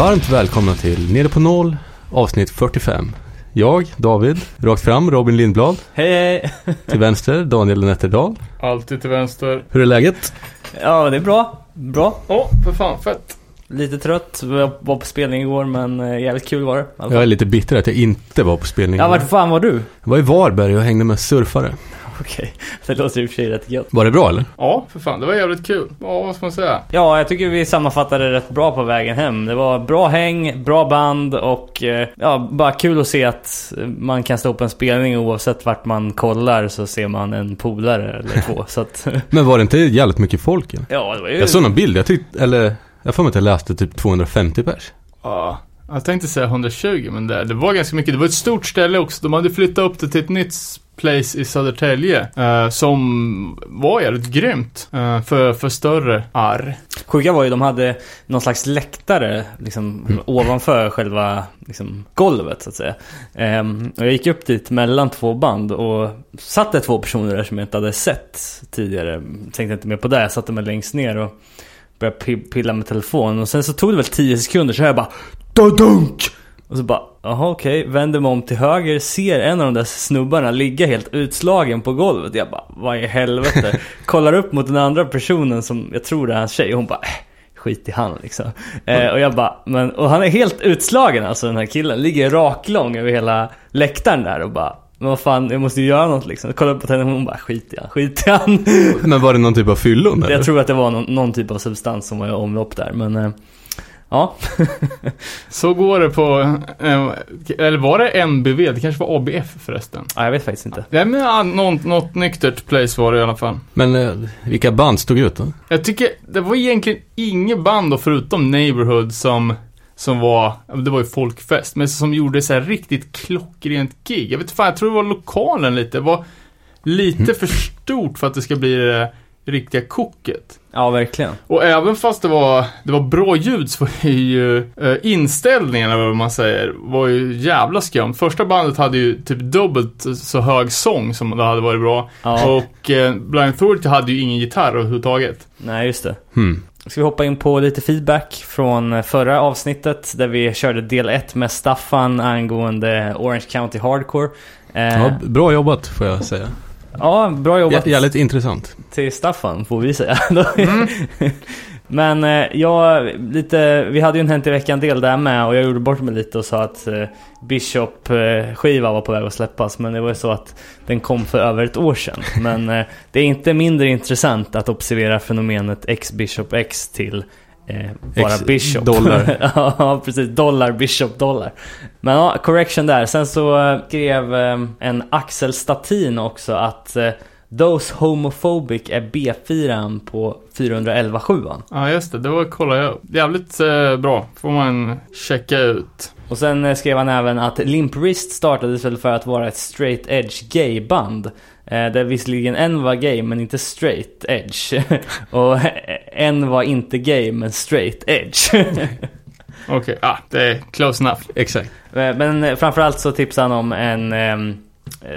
varmt välkomna till Nere på Noll avsnitt 45. Jag, David, rakt fram, Robin Lindblad. Hej hej! Till vänster, Daniel Nätterdal. Alltid till vänster. Hur är läget? Ja, det är bra. Bra. Åh, för fan, fett. Lite trött. Jag var på spelning igår, men eh, jävligt kul var det. fall. Jag är lite bitter att jag inte var på spelning. Ja, vart fan var du? Jag var i Varberg och hängde med surfare. Okej, det låter i och för sig rätt gött. Var det bra eller? Ja, för fan, det var jävligt kul. Ja, vad ska man säga? Ja, jag tycker vi sammanfattade det rätt bra på vägen hem. Det var bra häng, bra band och eh, ja, bara kul att se att man kan stå på en spelning oavsett vart man kollar så ser man en polare eller två. så att, Men var det inte jävligt mycket folk? Eller? ja, det var ju... Jag såg någon bild, jag tyckte, eller jag får mig att jag läste typ 250 pers. Ja, jag tänkte säga 120, men det, det var ganska mycket. Det var ett stort ställe också. De hade flyttat upp det till ett nytt place i Södertälje. Eh, som var jävligt grymt. Eh, för, för större arr. Sjuka var ju de hade någon slags läktare liksom, ovanför själva liksom, golvet så att säga. Ehm, och jag gick upp dit mellan två band och satt det två personer där som jag inte hade sett tidigare. Tänkte inte mer på det. Jag satte mig längst ner och började pi- pilla med telefonen. Och sen så tog det väl 10 sekunder så jag bara Dunk! Och så bara, jaha okej, vänder mig om till höger, ser en av de där snubbarna ligga helt utslagen på golvet. Jag bara, vad i helvete? Kollar upp mot den andra personen som jag tror det är hans tjej och hon bara, äh, skit i han liksom. Eh, och jag bara, men, och han är helt utslagen alltså den här killen. Ligger raklång över hela läktaren där och bara, men vad fan, jag måste ju göra något liksom. Kollar upp på henne och hon bara, skit i han, skit i han. Men var det någon typ av fyllon eller? jag tror att det var någon, någon typ av substans som var i omlopp där, men eh, ja. Så går det på, eh, eller var det NBV? Det kanske var ABF förresten. ja. Jag vet faktiskt inte. Nej men ja, något, något nyktert place var det i alla fall. Men eh, vilka band stod ut då? Jag tycker, det var egentligen inget band då förutom Neighborhood som som var, det var ju folkfest, men som gjorde så här riktigt klockrent gig. Jag vet inte fan, jag tror det var lokalen lite. Det var lite för stort för att det ska bli det riktiga koket. Ja, verkligen. Och även fast det var, det var bra ljud så var ju eh, inställningen, eller vad man säger, var ju jävla skumt. Första bandet hade ju typ dubbelt så hög sång som det hade varit bra. Ja. Och eh, Blind Authority hade ju ingen gitarr överhuvudtaget. Nej, just det. Hmm. Ska vi hoppa in på lite feedback från förra avsnittet där vi körde del 1 med Staffan angående Orange County Hardcore. Eh, ja, bra jobbat får jag säga. Bra jobbat Jä- Jävligt intressant. till Staffan får vi säga. Men eh, jag, lite, vi hade ju en Hänt i veckan del där med och jag gjorde bort mig lite och sa att eh, Bishop-skiva var på väg att släppas. Men det var ju så att den kom för över ett år sedan. Men eh, det är inte mindre intressant att observera fenomenet X-Bishop X till eh, bara X Bishop. dollar. ja, precis. Dollar, Bishop, dollar. Men ja, correction där. Sen så eh, skrev eh, en Axel Statin också att eh, Those Homophobic är B4 på 411 7 Ja, just det. Det var kolla jag. Jävligt eh, bra. Får man checka ut. Och sen eh, skrev han även att Limp Wrist startades väl för att vara ett straight edge gay-band. Eh, där visserligen en var gay men inte straight edge. och en var inte gay men straight edge. Okej, ah, det är close enough. Exakt. Eh, Men eh, framförallt så tipsade han om en eh,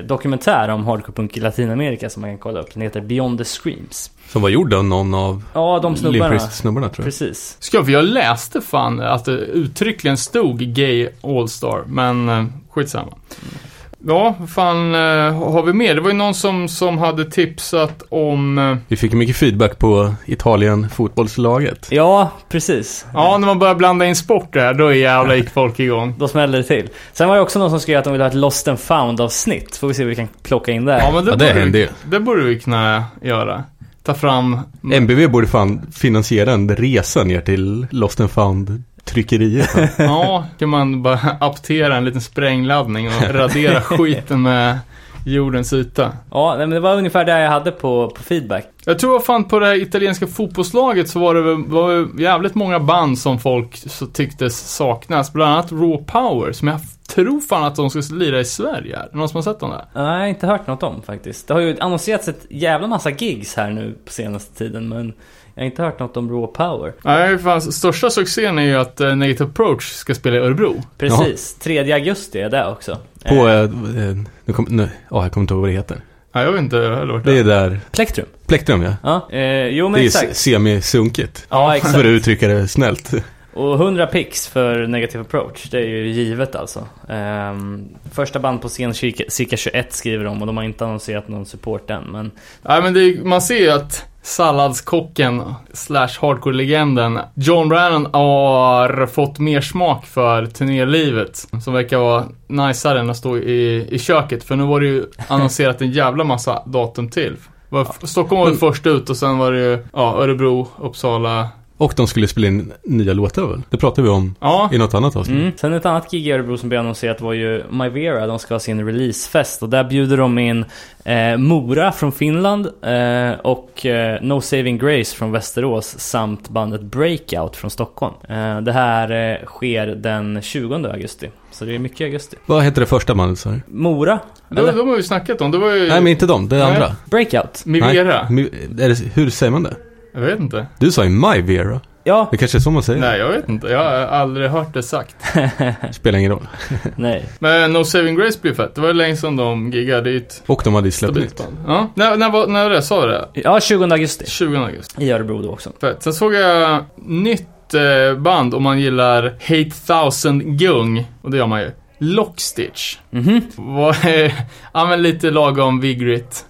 dokumentär om hardcore-punk i Latinamerika som man kan kolla upp. Den heter Beyond the Screams. Som var gjord av någon av Ja, de snubbarna. Limprist-snubbarna tror jag. Precis. Ska för jag läste fan att det uttryckligen stod Gay All-Star, men eh, skitsamma. Ja, fan eh, har vi mer? Det var ju någon som, som hade tipsat om... Eh, Vi fick mycket feedback på Italien fotbollslaget. Ja, precis. ja, när man börjar blanda in sport där, då jävlar gick folk igång. Då smällde det till. Sen var det också någon som skrev att de ville ha ett Lost and found avsnitt. Får vi se vad vi kan plocka in där. Ja, men det, Ja, det borde, vi, det borde vi kunna göra. Ta fram... MBV borde fan finansiera en resa ner till Lost and found tryckeriet. Ja, kan man bara aptera en liten sprängladdning och radera skiten med jordens yta. Ja, men det var ungefär det jag hade på, på feedback. Jag tror fan på det här italienska fotbollslaget så var det var det jävligt många band som folk så tycktes saknas. Bland annat Raw Power som jag tror fan att de ska lira i Sverige. Är det någon som har sett dem där? Nej, jag har inte hört något om faktiskt. Det har ju annonserats ett jävla massa gigs här nu på senaste tiden, men jag har inte hört något om Raw Power. Nej, fan, största succén är ju att uh, Negative Approach ska spela i Örebro. Precis, 3 augusti är det också. På, Eh, eh, eh, nu kom, nu, ja, jag kommer inte ihåg vad det heter. Ja, jag vet inte heller vart Det är det där, Plektrum. plektrum ja. Ja, eh, jo men Det är exakt. semisunkigt. Ja, exakt. För att uttrycka det snällt. Och 100 pix för Negative Approach, det är ju givet alltså. Ehm, första band på scen cirka, cirka 21 skriver de och de har inte annonserat någon support än. Men Nej men det, är- man ser ju att salladskocken slash hardcore-legenden John Brannon har fått mer smak för turnélivet. Som verkar vara najsare än att stå i, i köket. För nu var det ju annonserat en jävla massa datum till. Var, Stockholm var väl först ut och sen var det ju ja, Örebro, Uppsala. Och de skulle spela in nya låtar väl? Det pratade vi om Ja, i något annat avsnitt. Mm. Sen ett annat gig i Örebro som blev annonserat var ju Myvera, de ska ha sin releasefest och där bjuder de in eh, Mora från Finland eh, och eh, No Saving Grace från Västerås samt bandet Breakout från Stockholm. Eh, det här eh, sker den 20 augusti, så det är mycket augusti. Vad heter det första bandet sa? Mora? de, Eller? de har vi snackat om. Det var ju Nej men inte de, det är Nej. andra. Breakout? Mivera. Nej, det, hur säger man det? Jag vet inte. Du sa ju My Vera. Ja, Det kanske är så man säger. Nej, jag vet inte. Jag har aldrig hört det sagt. Spelar ingen roll. nej. Men No Saving Grace blir fett. Det var ju länge sedan de giggade. Är ett Och de hade ju släppt nytt. Ja. När, när, var- när var det? Sa du det? Ja, 20 augusti. 20 augusti. I Örebro då också. Fett. Sen såg jag nytt eh, band om man gillar Hate Thousand Gung. Och det gör man ju. Lockstitch. Mhm. Eh, ja men lite lagom vigrit.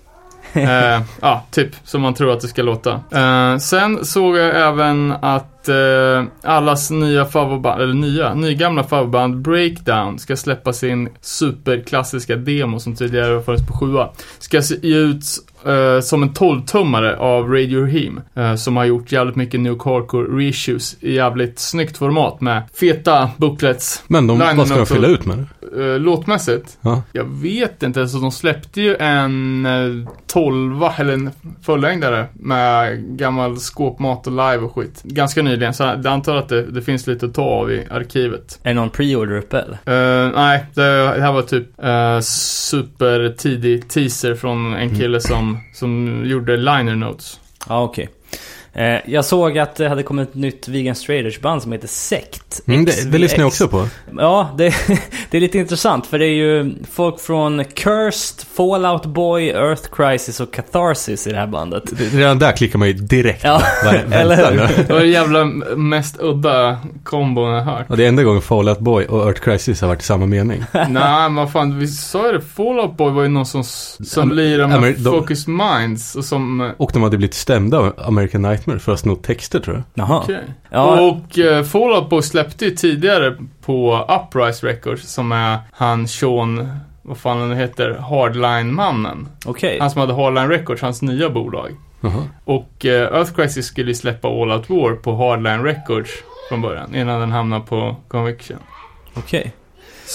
Eh, ja, typ som man tror att det ska låta. Eh, sen såg jag även att eh, allas nya favoritband, eller nya, nygamla favoritband Breakdown ska släppa sin superklassiska demo som tidigare funnits på sjua. Ska se ut eh, som en 12-tummare av Radio Raheem. Eh, som har gjort jävligt mycket New Hardcore reissues i jävligt snyggt format med feta booklets. Men de, vad ska de fylla ut med? Eh, låtmässigt Ja. jag vet inte, alltså de släppte ju en eh, 12 eller en fullängdare med gammal skåpmat och live och skit. Ganska nyligen, så jag antar att det, det finns lite att ta av i arkivet. Är det någon pre-order uppe eller? Eh, nej, det, det här var typ uh, super tidig teaser från en kille som, som gjorde liner notes. Ja, okej. Eh, jag såg att det hade kommit ett nytt Vegan Straighters band som heter Sekt. Mm, det, det lyssnar jag också på. Ja, det, det är lite intressant för det är ju folk från Cursed, Fallout Boy, Earth Crisis och Catharsis i det här bandet. Det- Redan där klickar man ju direkt. Ja, eller hur? Det var den jävla mest udda kombon jag hört. Och det är enda gången Fallout Boy och Earth Crisis har varit i samma mening. Nej, men vad fan, vi sa ju det. Fallout Boy var ju någon som, som ja, med de- Focus Minds och som... eh, Och de hade blivit stämda av American Nightmare för att sno texter tror jag. Jaha. Okej. Ja, Och uh, Fallout Boy släppte ju tidigare på Uprise Records som är han Sean, vad fan han heter, Hardline-mannen. okej. Han som hade Hardline Records, hans nya bolag. Jaha. Och uh, Earth Crisis skulle ju släppa All Out War på Hardline Records från början, innan den hamnade på Conviction. Okej.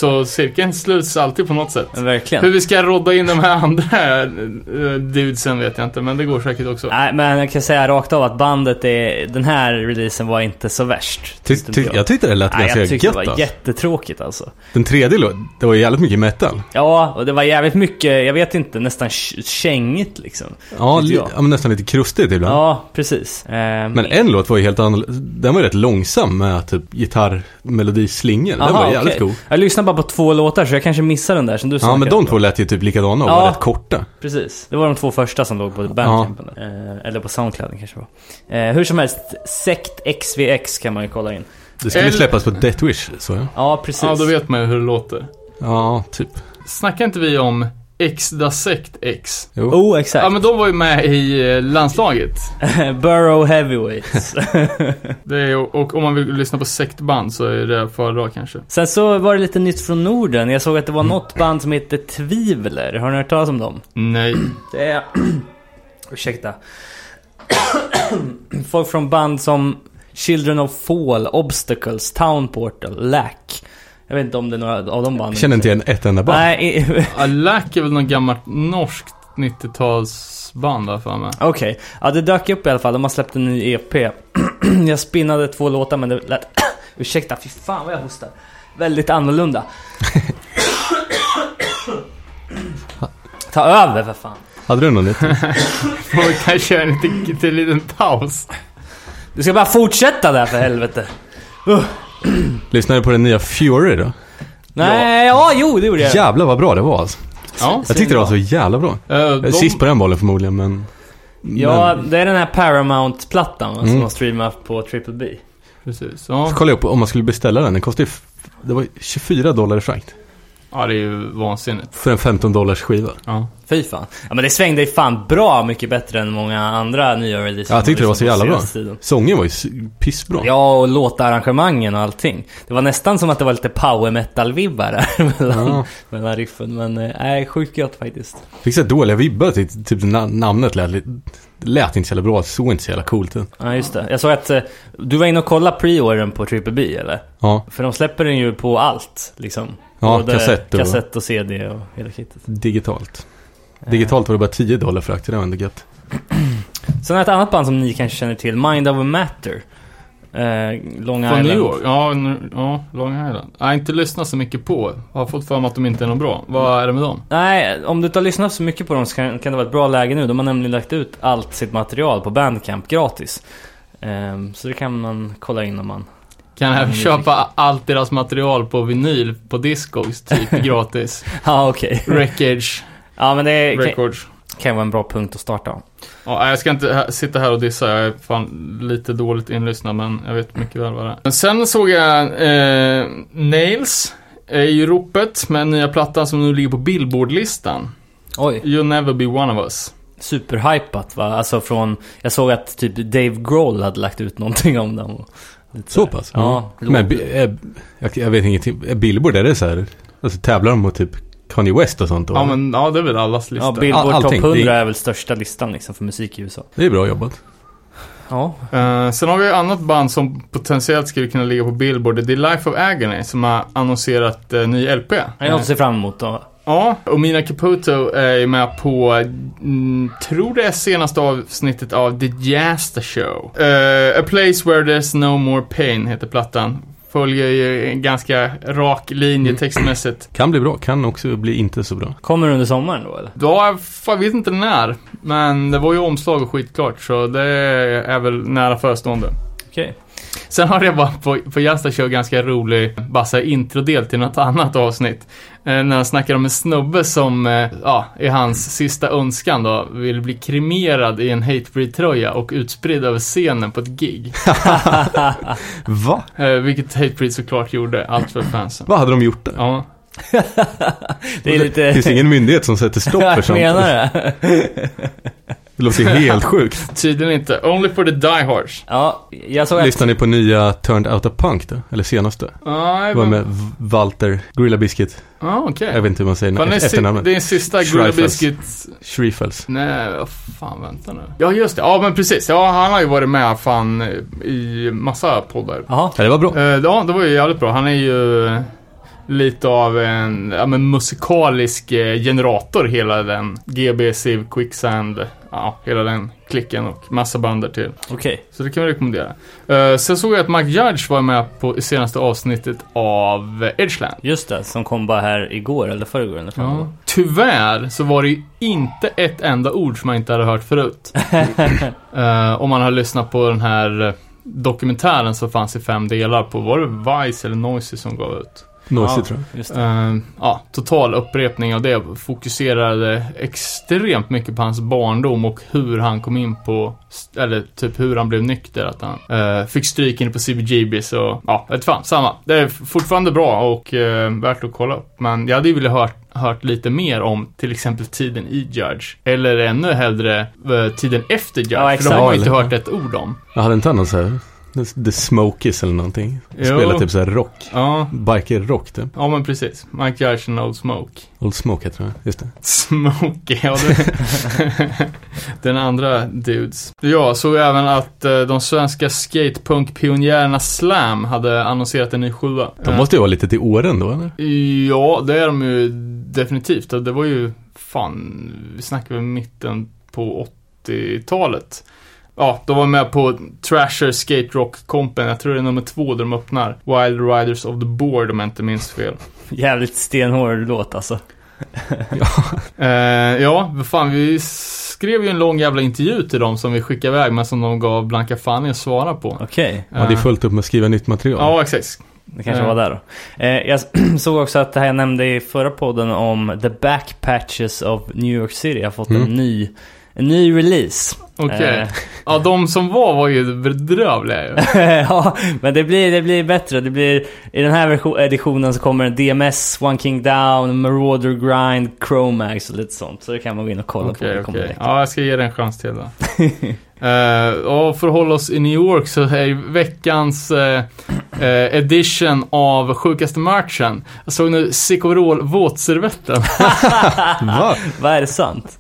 Så cirkeln sluts alltid på något sätt. Hur Verkligen. vi ska rodda in de här andra uh, dudesen vet jag inte, men det går säkert också. Nej, men jag kan säga rakt av att bandet är... Den här releasen var inte så värst. Ty, ty, jag tyckte det lät Nej, ganska jag tyckte gött det var alltså. jättetråkigt alltså. Den tredje låt, det var jävligt mycket metal. Ja, och det var jävligt mycket, jag vet inte, nästan kä- kängigt liksom. Ja, ja men nästan lite krustigt ibland. Ja, precis. Ehm, Men en låt var ju helt annorlunda. Den var ju rätt långsam med typ gitarrmelodislingor. Den aha, var jävligt okej. god. Jag lyssnade bara på två låtar så jag kanske missade den där som du Ja, snackade men de om. två lät ju typ likadana och Ja. var rätt korta. Precis. Det var de två första som låg på Bandcampen. Eh, eller på Soundcloud kanske var. Eh, hur som helst, Sekt XVX kan man ju kolla in. Det skulle ju Eller- släppas på Death Wish, så ja. Ja, precis. Ja, då vet man ju hur det låter. Ja, typ. Snackar inte vi om X da Sect X? Jo. Oh, exakt. Ja, men de var ju med i eh, landslaget. Burrow Heavyweights. Det är, och om man vill lyssna på sektband så är det föredra kanske. Sen så var det lite nytt från Norden. Jag såg att det var något band som heter Tvivler. Har ni hört talas om dem? Nej. Det är... Ursäkta. Folk från band som Children of Fall, Obstacles, Town Portal, Lack. Jag vet inte om det är några av de banden. Jag känner inte igen ett enda band. Nej, Alack är väl något gammalt norskt 90-talsband där för mig. okej. Ja, det dök upp i alla fall. De har släppt en ny EP. jag spinnade två låtar men det lät... Ursäkta, fy fan vad jag hostar. Väldigt annorlunda. Ta över för fan. Hade du något nytt? Och vi kan köra en liten, liten, liten paus. Du ska bara fortsätta där för helvete. Lyssnade du på den nya Fury då? Nej, ja, jo det gjorde jag. Jävlar vad bra det var alltså. Ja. Jag tyckte det var så jävla bra. Eh, de, Sist på den bollen förmodligen, men... Ja, det är den här Paramount-plattan va, som Mm. de streamar på Triple B. Precis. Så Ja, kollade jag upp om man skulle beställa den. Den kostade ju det var 24 dollar i frakt. Ja det är ju vansinnigt. För en 15 dollars skiva. Ja. Fy fan. Ja men det svängde ju fan bra mycket bättre än många andra nya releaser. Ja, jag tyckte det var så jävla bra. tiden. Sången var ju pissbra. Ja, och låtarrangemangen och allting. Det var nästan som att det var lite power metal-vibbar där mellan, Ja. mellan riffen. Men eh, nej, sjukt gött faktiskt. Fick så dåliga vibbar till typ na- namnet lät, lite- lät inte så jävla bra. Såg inte så jävla coolt ut. Ja, just det. Jag såg att eh, du var inne och kollade pre-ordern på Triple B, eller? Ja, För de släpper den ju på allt, liksom. Ja, Både kassett och- kassett och CD och hela kittet. digitalt. Digitalt var det bara 10 dollar frakt. Det var ändå gött. Sen har jag ett annat band som ni kanske känner till, Mind Over Matter. Eh, Long Från Island. New York? Ja, nu- ja, Long Island. Jag har inte lyssnat så mycket på. Har fått för mig att de inte är något bra. Vad är det med dem? Nej, om du inte har lyssnat så mycket på dem så kan, kan det vara ett bra läge nu. De har nämligen lagt ut allt sitt material på Bandcamp gratis. Ehm, så det kan man kolla in om man... Kan även köpa allt deras material på vinyl på Discogs, typ gratis. Ja, okej. Wreckage Ja, men det kan, Records. kan vara en bra punkt att starta. Ja, jag ska inte sitta här och dissa, jag är fan lite dåligt inlyssnad men jag vet mycket väl vad det är. Men sen såg jag eh, Nails är i ropet med nya plattan som nu ligger på Billboard-listan. Oj, You'll never be one of us. superhypat va? Alltså från... Jag såg att typ Dave Grohl hade lagt ut någonting om dem. Lite Så pass? Ja. Men bi- är, jag, jag vet ingenting. Är Billboard, är det så här? Alltså tävlar de mot typ Kanye West och sånt då? Ja men ja, det är väl allas lista. Ja, Billboard All- Top allting. 100 Det är- väl största listan liksom för musik i USA. Det är bra jobbat. Ja. Eh, sen har vi ett annat band som potentiellt skulle kunna ligga på Billboard. Det är Life of Agony som har annonserat uh, ny LP. Det är något att se fram emot då. Ja, och Mina Caputo är med på, mm, tror det är senaste avsnittet av The Jasta Show. Eh, A Place Where There's No More Pain heter plattan. Följer ju en ganska rak linje textmässigt. Kan bli bra, kan också bli inte så bra. Kommer under sommaren då eller? Ja, jag vet inte när. Men det var ju omslag och skitklart, så det är väl nära förestående. Okej. Sen har jag bara på, på Jasta Show ganska rolig, bara introdel till något annat avsnitt. Eh, när han snackar om en snubbe som, eh, ja, i hans sista önskan då, vill bli kremerad i en Hatebreed-tröja och utspridd över scenen på ett gig. Va? Eh, vilket Hatebreed såklart gjorde, allt för fansen. Vad hade de gjort där? Ja. Det är lite... Finns det ingen myndighet som sätter stopp för jag sånt? menar det. Det låter ju helt sjukt. Tydligen inte. Only for the diehards. Ja, jag såg. Lyssnar ni på nya Turned Out of Punk då? Eller senaste? Nej, Det var med Walter, Gorilla Biscuit. Ja, okej. Jag vet inte hur man säger Fan, det är si- efternamnet. Det är sista Gorilla Schreifels. Biscuit Schriefels. Nej, vad fan, vänta nu. Ja, just det. Ja, men precis. Ja, han har ju varit med fan i massa poddar. Jaha. Ja, det var bra. Eh, ja, det var ju jävligt bra. Han är ju lite av en ja, men musikalisk eh, generator, hela den. GB, Civ, Quicksand, ja, hela den klicken och massa bandar till. Okej. Så det kan vi rekommendera. Eh, sen såg jag att Mike Judge var med på senaste avsnittet av Edgeland. Just det, som kom bara här igår eller förrgår eller. Ja. Tyvärr så var det ju inte ett enda ord som jag inte hade hört förut. Eh, om man har lyssnat på den här dokumentären som fanns i fem delar på, var det Vice eller Noisy som gav ut? Noisy ja, tror jag. Just det. Eh, ja, total upprepning av det. Fokuserade extremt mycket på hans barndom och hur han kom in på, eller typ hur han blev nykter. Att han eh, fick stryk inne på CBGB så, ja, vet fan, samma. Det är fortfarande bra och eh, värt att kolla upp. Men jag hade ju velat hört, hört lite mer om till exempel tiden i Judge. Eller ännu hellre eh, tiden efter Judge. Ja, för de har man ju inte hört ett ord om. Jag hade inte så här, The- Smokies eller någonting. Spelar typ så här rock. Ja, Biker-rock typ. ja men precis. Mike and Old Smoke. Old Smoke heter det, just det. Smokey, ja det... Den andra dudes. Ja, såg även att eh, de svenska skatepunk-pionjärerna Slam hade annonserat en ny sjua. De måste ju vara lite till åren då eller? Ja, det är de ju definitivt. Det var ju, fan, vi snackar väl mitten på 80-talet. Ja, de var med på Trasher Skate Rock Company, jag tror det är nummer två där de öppnar. Wild Riders of the Board om jag inte minns fel. Jävligt stenhård låt alltså. Eh, ja, fan, vi skrev ju en lång jävla intervju till dem som vi skickade iväg, men som de gav blanka fan i att svara på. Okej. Ja, det är fullt upp med att skriva nytt material. Ja, exakt. Det kanske Ja. var där då. Eh, jag såg också att det här jag nämnde i förra podden om The Backpatches of New York City har fått Mm. en ny En ny release. Okej. Eh. Ja, de som var var ju bedrövliga ju. ja, men det blir, det blir bättre. Det blir, I den här editionen så kommer DMS, One King Down, Marauder Grind, Chromax och lite sånt. Så det kan man gå in och kolla på. Okej, Det direkt. Ja, jag ska ge det en chans till då. Eh, och för att hålla oss i New York så är ju veckans eh, edition av sjukaste matchen. Jag såg nu Cicorol våtservetten. Va? Vad är det sant?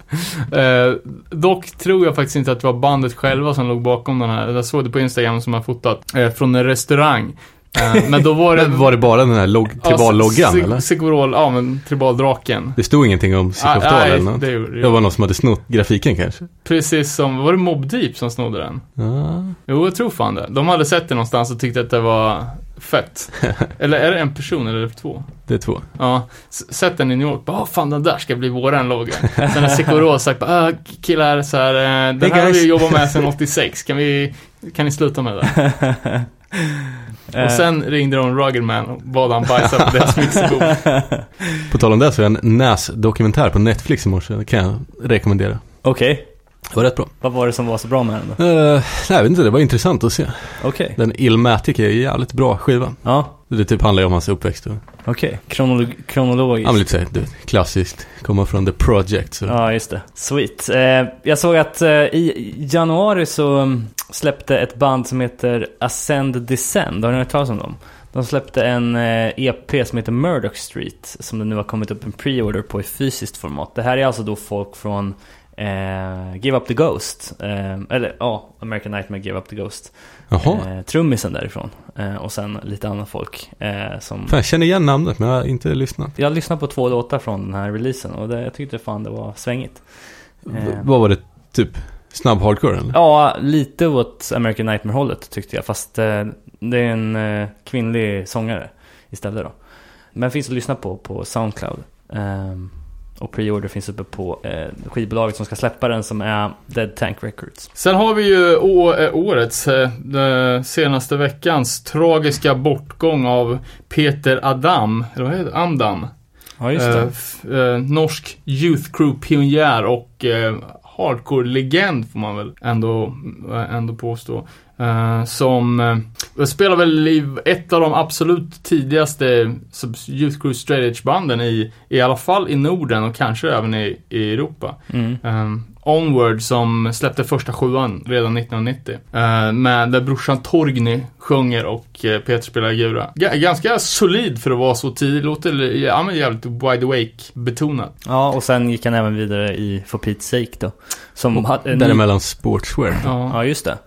Eh, dock tror jag faktiskt inte att det var bandet själva som låg bakom den här. Jag såg det på Instagram som har fotat. Eh, från en restaurang. Eh, men då var det... Men var det bara den här log- tribal-loggan Ci- eller? Cicorol, ja men tribaldraken. Det stod ingenting om Ah, Sikoftal nej, eller något? det gjorde Det var någon som hade snott grafiken kanske? Precis som, var det Mob Deep som snodde den? Ja. Jo, jag tror fan det. De hade sett det någonstans och tyckte att det var fett. eller är det en person eller är det två? Det är två. Ja, sett den i New York. Bara, "Ah, fan den där ska bli våran logga. Sen har Sikoro sagt, bara, ah, killar, så här, eh, den Hey, här har guys." vi jobbat med sedan 86. Kan vi, kan ni sluta med det? Eh, Och sen ringde de Ruggedman och bad han bajsa på deras mixerbord. På tal om det så är en NAS-dokumentär på Netflix i morse. Det kan jag rekommendera. Okej, Det var rätt bra. vad var det som var så bra med den då? Uh, nej, jag vet inte, det var intressant att se. Okej. Den Illmatic är en jävligt bra skiva. Ja, Det typ handlar ju om hans uppväxt okej. Kronolog- kronologiskt. ja men lite såhär, klassiskt. Komma från The Project så. Ja, just det. Sweet. Eh, jag såg att eh, i januari så mm, släppte ett band som heter Ascend Descend. Har ni hört talas om dem? De släppte en eh, EP som heter Murdoch Street som det nu har kommit upp en pre-order på i fysiskt format. Det här är alltså då folk från eh, Give Up The Ghost. Eh, eller ja, American Nightmare Give Up The Ghost. Eh, trummisen därifrån. Eh, och sen lite annat folk. Eh, som... Fan, jag känner igen namnet men jag har inte lyssnat. Jag lyssnade på två låtar från den här releasen och det, jag tyckte fan det var svängigt. Eh. vad var det? Typ snabb hardcore eller? Ja, lite åt American Nightmare-hållet tyckte jag. Fast det är en kvinnlig sångare istället då. Men finns att lyssna på på Soundcloud. Ehm, och pre-order finns uppe på eh, skivbolaget som ska släppa den som är Dead Tank Records. Sen har vi ju eh, årets, eh, senaste veckans tragiska bortgång av Peter Adam, eller vad heter? Amdam. Ja, just Eh, det. eh, norsk Youth Crew-pionjär och eh, hardcore-legend får man väl ändå, ändå påstå. Eh, som eh, spelar väl i ett av de absolut tidigaste Youth Crew straight edge-banden i, i alla fall i Norden och kanske även i, i Europa. Mm. Um, Onward som släppte första sjuan redan 1990. Uh, med där brorsan Torgny sjunger och uh, Peter spelar gura. Ga- ganska solid för att vara så tidig. Låter ja, men jävligt wide awake betonat. Ja, och sen gick han även vidare i For Pete's Sake då. Som hade Däremellan Sportswear. Ja. Ja, just det.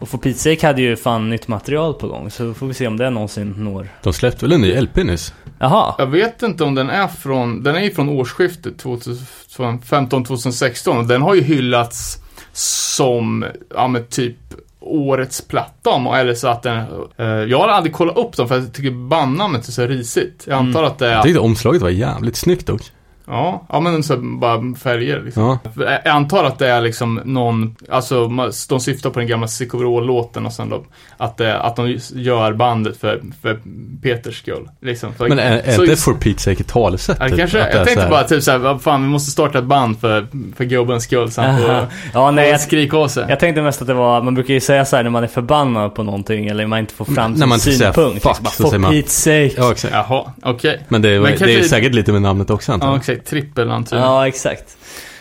Och For Pete's Sake hade ju fan nytt material på gång. Så får vi se om det någonsin når. De släppte väl en ny LP nyss? Jaha. Jag vet inte om den är från, den är ju från årsskiftet 2015-2016 och den har ju hyllats som, ja men typ årets platta om, eller så att den, eh, jag har aldrig kollat upp dem för jag tycker bandnamnet är så risigt. Jag antar Mm. att det Jag är, tyckte omslaget var jävligt snyggt dock. Ja, ja men så bara färger liksom. Ja. Jag antar att det är liksom någon, alltså de syftar på den gamla Sicoverall-låten och sen då, att, det, att de gör bandet för, för Peters skull. Liksom. För, Men är, är så- inte For Pete's Sake ett talesätt? Ja, det typ? kanske, det jag tänkte så bara typ såhär, vad fan vi måste starta ett band för, för gubbens skull så han får. Ja, nej, jag, skrika av sig. jag tänkte mest att det var, man brukar ju säga så här när man är förbannad på någonting eller man inte får fram När sin man synpunkt. fuck, liksom bara, så For Pete's sake. Ja, exakt. Jaha, okej. Men det, är- Men det kanske- är säkert lite med namnet också antar Ja, jag. exakt. Trippelantydan. Ja, exakt.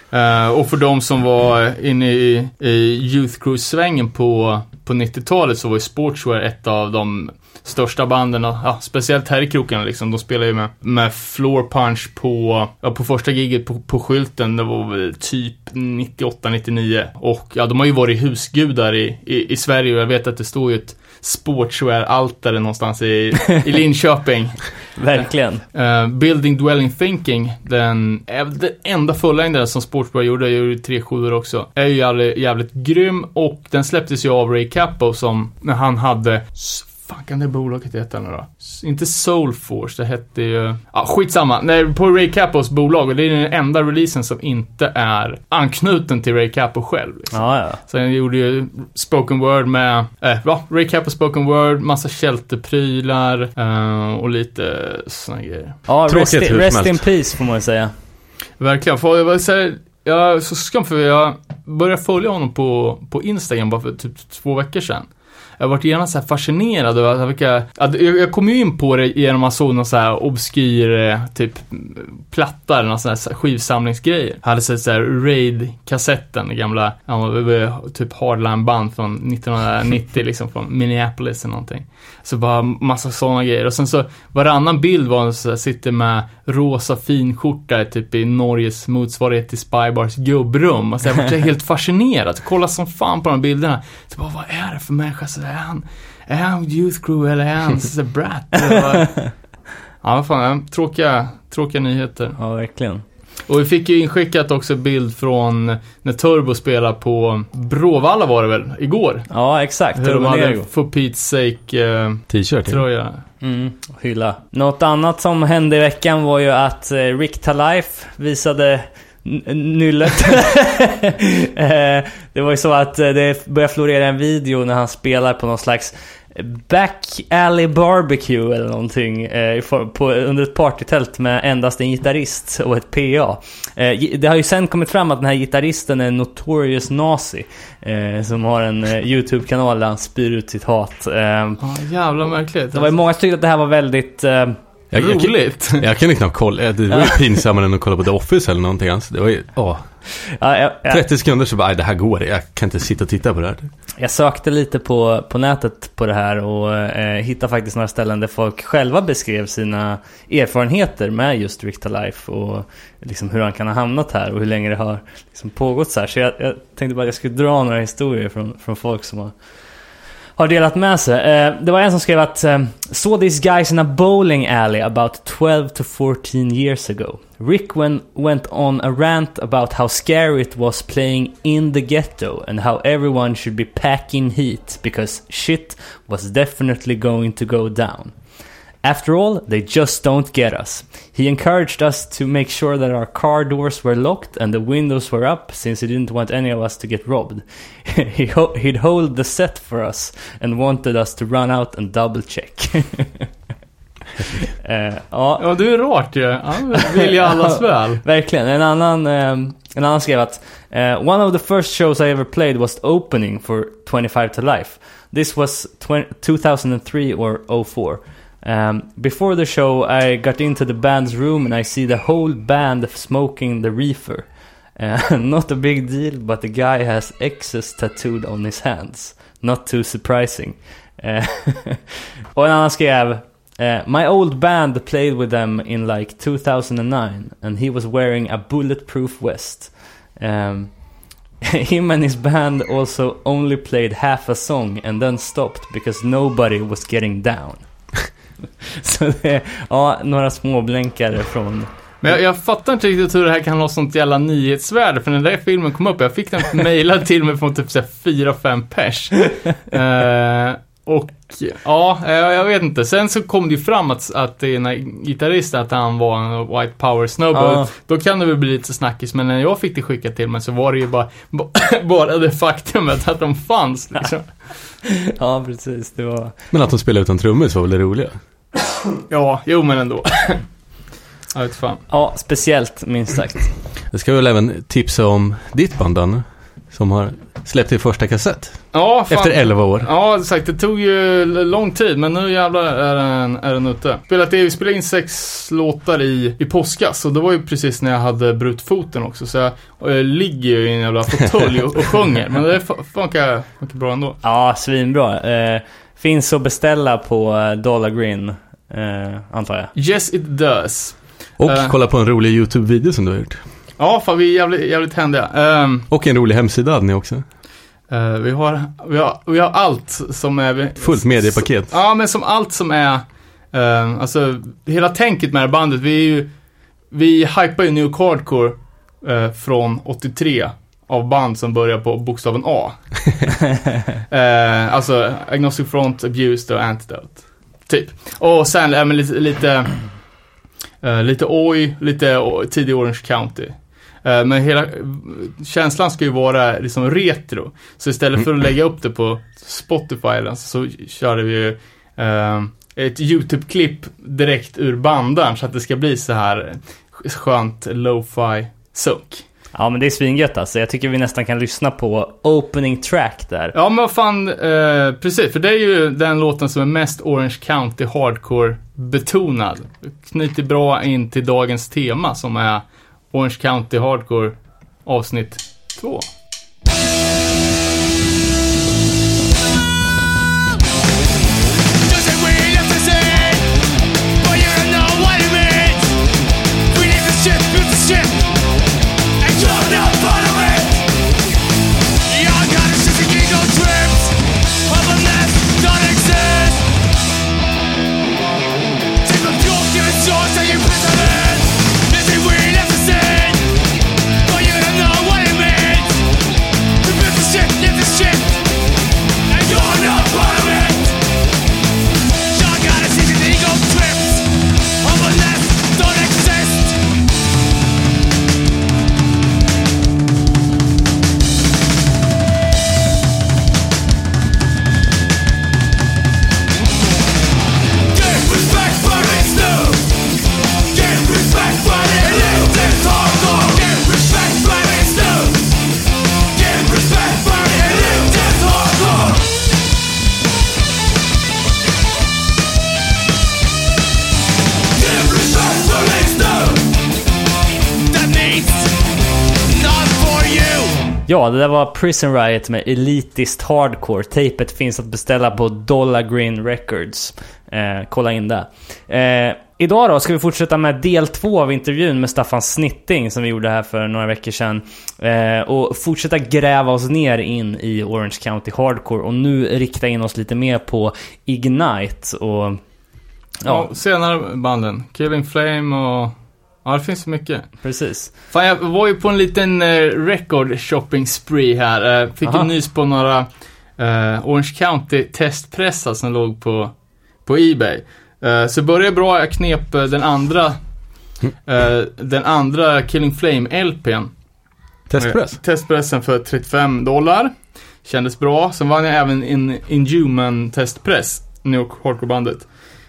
Eh, och för de som var inne i, i Youth Crew-svängen på, på 90-talet så var ju Sportswear ett av de största banden, och, ja, speciellt här i krokarna liksom. De spelade ju med, med Floor Punch på, ja, på första giget på, på skylten, det var väl typ 98-99. Och ja, de har ju varit husgudar i, i, i Sverige och jag vet att det står ju ett Sportswear-altare någonstans i, i Linköping. Verkligen. Eh, Building Dwelling Thinking, den väl den enda fullängdaren som Sportsbar gjorde, jag gjorde tre sjuor också, är ju jävligt, jävligt grym och den släpptes ju av Ray Capo som, när han hade fan kan det bolaget heta nu då? Inte Soulforce, det hette ju... Ja, skitsamma. Nej, på Ray Capos bolag, och det är den enda releasen som inte är anknuten till Ray Capo själv. Liksom. Ja, ja. Så han gjorde ju spoken word med, eh, ja, Ray Capo spoken word, massa kälteprylar eh, och lite såna grejer. Ja, Tråkigt rest, in, rest in peace får man ju säga. Verkligen. För jag här, jag så skam för jag började följa honom på, på Instagram bara för typ två veckor sedan. Jag har varit gärna så här fascinerad över vilka, att jag, jag kom ju in på det genom att man såg någon så här obskyr, eh, typ platta eller någon sån här skivsamlingsgrejer. Jag hade sett så här Raid-kassetten, gamla, typ hardline-band från 1990 liksom, från Minneapolis eller någonting. Så bara massa sådana grejer. Och sen så varannan bild var så sitter med rosa finskjorta typ i Norges motsvarighet till Spybars gubbrum. Alltså jag var helt fascinerad. Kolla som fan på de bilderna. Så bara, vad är det för människa? Så är han, är han Youth Crew eller är han så Brat? ja, vad fan, tråkiga, tråkiga nyheter. Ja, verkligen. Och vi fick ju inskickat också bild från när Turbo spelade på Bråvalla var det väl, igår? Ja, exakt. Hur de hade For Pete's Sake eh, T-shirt. tröja. Mm, hylla. Något annat som hände i veckan var ju att eh, Rick Talife visade nyllet. Eh, det var ju så att det började florera en video när han spelar på någon slags Back Alley Barbecue eller någonting eh, på, under ett partytält med endast en gitarrist och ett PA. Eh, det har ju sen kommit fram att den här gitarristen är en notorious nazi. Eh, som har en eh, YouTube-kanal där han spyr ut sitt hat. Eh, ja, jävla märkligt. Det var ju många som tyckte att det här var väldigt eh, jag, Roligt. Jag, jag, kan knappt kolla. Det var ju pinsammare än att kolla på The Office eller någonting. Alltså. Det var ju, åh. Ja, ja, ja. 30 sekunder så bara, det här går Jag kan inte sitta och titta på det här. Jag sökte lite på, på nätet på det här och eh, hittade faktiskt några ställen där folk själva beskrev sina erfarenheter med just Rikta Life och liksom hur han kan ha hamnat här och hur länge det har liksom pågått så här. Så jag, jag tänkte bara att jag skulle dra några historier från, från folk som har har delat med sig. Eh, det var en som skrev att eh, “Saw these guys in a bowling alley about 12 to 14 years ago. Rick when, went on a rant about how scary it was playing in the ghetto and how everyone should be packing heat because shit was definitely going to go down. After all, they just don't get us. He encouraged us to make sure that our car doors were locked and the windows were up since he didn't want any of us to get robbed. he ho he'd hold the set for us and wanted us to run out and double check. uh, ja. ja, det är rart ju. Ja. Han vill ju allas väl. Verkligen. En annan, um, en annan skrev att uh, One of the first shows I ever played was opening for 25 to life. This was 2003 or 04. Um, before the show, I got into the band's room and I see the whole band smoking the reefer. Uh, not a big deal, but the guy has X's tattooed on his hands. Not too surprising. Uh, och en annan skrev uh, My old band played with them in like 2009 and he was wearing a bulletproof vest. Um, him and his band also only played half a song and then stopped because nobody was getting down. Så det är, ja, några små blänkare från... Men jag, jag, fattar inte riktigt hur det här kan ha sånt jävla nyhetsvärde, för när den där filmen kom upp, jag fick den mejlad till mig från typ 4-5 pers. uh, och ja, jag vet inte. Sen så kom det ju fram att, att gitarristen, att han var en white power snubbe. Ja. Då kan det väl bli lite snackis, men när jag fick det skickat till mig så var det ju bara, bara det faktumet att de fanns liksom. Ja, precis. Det var... Men att de spelade utan trummor så var väl det roliga? ja, jo men ändå. jag vet fan. Ja, speciellt minst sagt. Jag ska väl även tipsa om ditt band, Danne. Som har släppt sin första kassett. Ja, fan. Efter 11 år. Ja, sagt. Det tog ju lång tid, men nu jävlar är den, är den ute. Spelat, vi spelade in sex låtar i, i påskas och det var ju precis när jag hade brutit foten också. Så jag, jag ligger ju i en jävla fåtölj och, och sjunger. Men det funkar, funkar bra ändå. Ja, svinbra. Eh, finns att beställa på eh, Dollar Green, eh, antar jag. Yes, it does. Och uh, kolla på en rolig YouTube-video som du har gjort. Ja, fan vi är jävligt, jävligt händiga. Um, och en rolig hemsida hade ni också. Uh, vi, har, vi, har, vi har allt som är... Fullt mediepaket. Ja, men som allt som är... Uh, alltså, hela tänket med det här bandet, vi är ju... Vi hypar ju New Hardcore uh, från 83 av band som börjar på bokstaven A. uh, alltså Agnostic Front, Abused och Antidote. Typ. Och sen äh, lite, lite, uh, lite Oj, lite tidig Orange County. Uh, men hela känslan ska ju vara liksom retro. Så istället för att lägga upp det på Spotify så körde vi ju ett YouTube-klipp direkt ur bandan så att det ska bli så här skönt lo-fi sunk. Ja men det är svingött alltså. Jag tycker vi nästan kan lyssna på opening track där. Ja, men vad fan, eh, precis. För det är ju den låten som är mest Orange County Hardcore-betonad. Knyter bra in till dagens tema som är Orange County Hardcore avsnitt 2. Ja, det där var Prison Riot med Elitist Hardcore. Tejpet finns att beställa på Dollar Green Records. Eh, kolla in det. Eh, idag då ska vi fortsätta med del två av intervjun med Staffan Snitting som vi gjorde här för några veckor sedan. Eh, och fortsätta gräva oss ner in i Orange County Hardcore och nu rikta in oss lite mer på Ignite och... Ja, Ja, senare banden. Killing Flame och... Ja, det finns så mycket. precis. Fan, jag var ju på en liten eh, record shopping spree här. Eh, fick Aha. en nys på några eh, Orange County testpressar som låg på, på Ebay. Eh, så började bra, jag knep eh, den andra eh, den andra Killing Flame LPn. Testpress. Eh, Testpressen för 35 dollar. Kändes bra. Sen vann jag även en Inhuman testpress, New York Hardcore-bandet.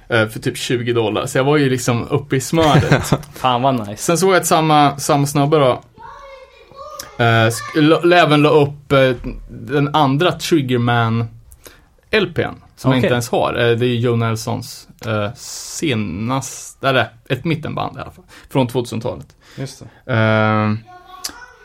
Eh, För typ 20 dollar. Så jag var ju liksom uppe i smöret. Fan vad nice. Sen såg jag att samma, samma snubbe då eh, även la upp eh, den andra Triggerman LPn. Som jag Okej. inte ens har. Eh, det är Joe Nelsons eh, senaste, eller ett mittenband i alla fall. Från 2000-talet. Just det.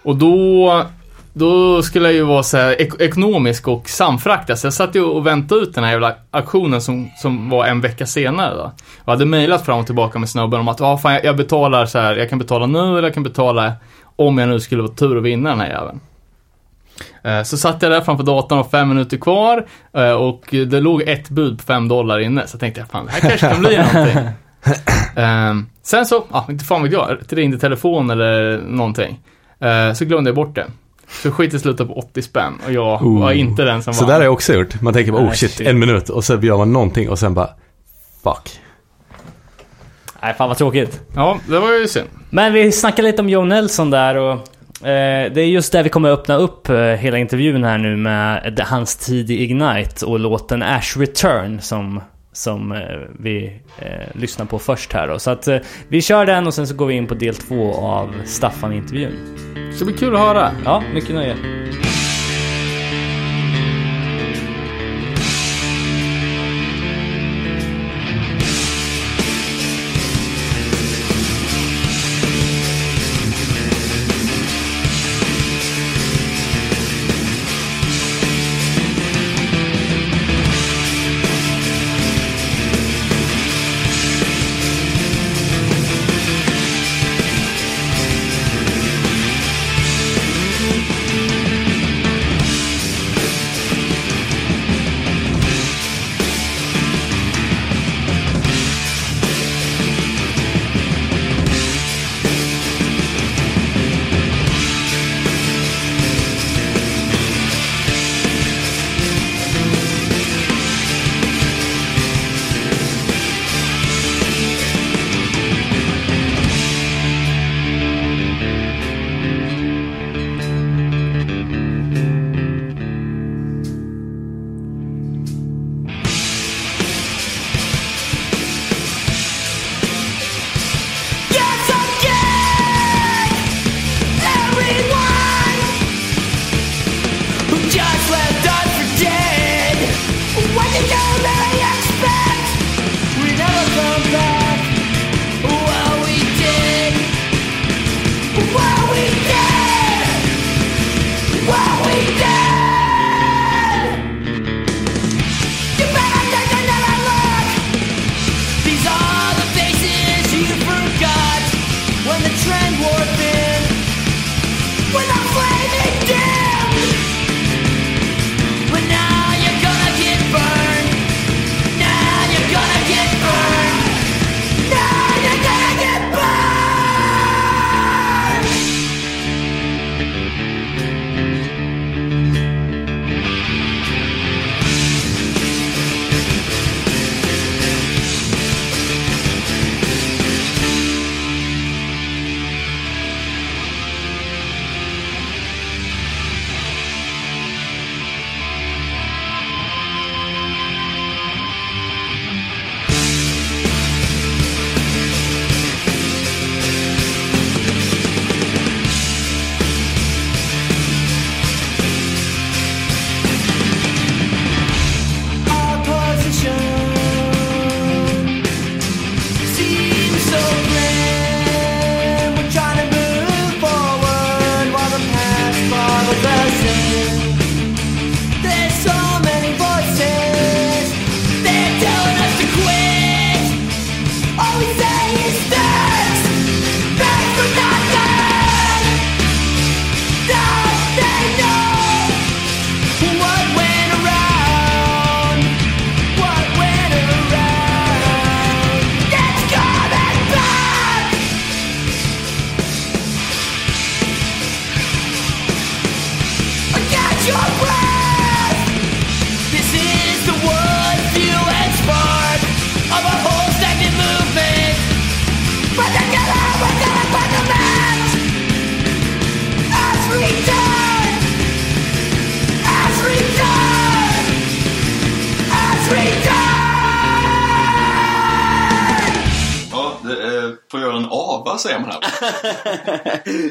Och då, då skulle jag ju vara så här ek- ekonomisk och samfrakta. Så jag satt ju och väntade ut den här jävla aktionen som, som var en vecka senare då. Jag hade mejlat fram och tillbaka med snubben om att ah, fan, jag, jag betalar så här, jag kan betala nu eller jag kan betala om jag nu skulle vara tur att vinna den här jäveln. Eh, Så satt jag där framför datorn och fem minuter kvar eh, och det låg ett bud på fem dollar inne. Så tänkte jag, fan det här kanske kan bli någonting. Ehm, sen så, ja, inte fan vet jag, ringde telefon eller någonting. Eh, så glömde jag bort det. Så skiten slutade på 80 spänn och jag Ooh. var inte den som Så vann. där har jag också gjort. Man tänker bara, oh shit, shit. en minut. Och så gör man någonting och sen bara, fuck. Nej, fan vad tråkigt. Ja, det var ju synd. Men vi snackade lite om Joe Nelson där och eh, det är just där vi kommer öppna upp eh, hela intervjun här nu med hans tid i Ignite och låten Ash Return som, som eh, vi eh, lyssnar på först här då. Så att eh, vi kör den och sen så går vi in på del två av Staffan-intervjun. Det ska bli kul att höra. Ja, mycket nöje.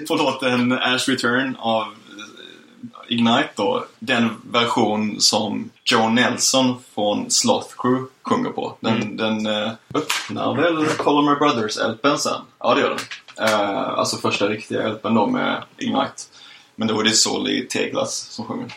På låten Ash Return av eh, Ignite då. Den version som Joe Nelson från Sloth Crew sjunger på. Den, den eh, öppnar väl Color My Brothers-LPn sen? Ja, det gör den. Eh, alltså första riktiga LPn då med Ignite. Men då är det Solly Teglas som sjunger.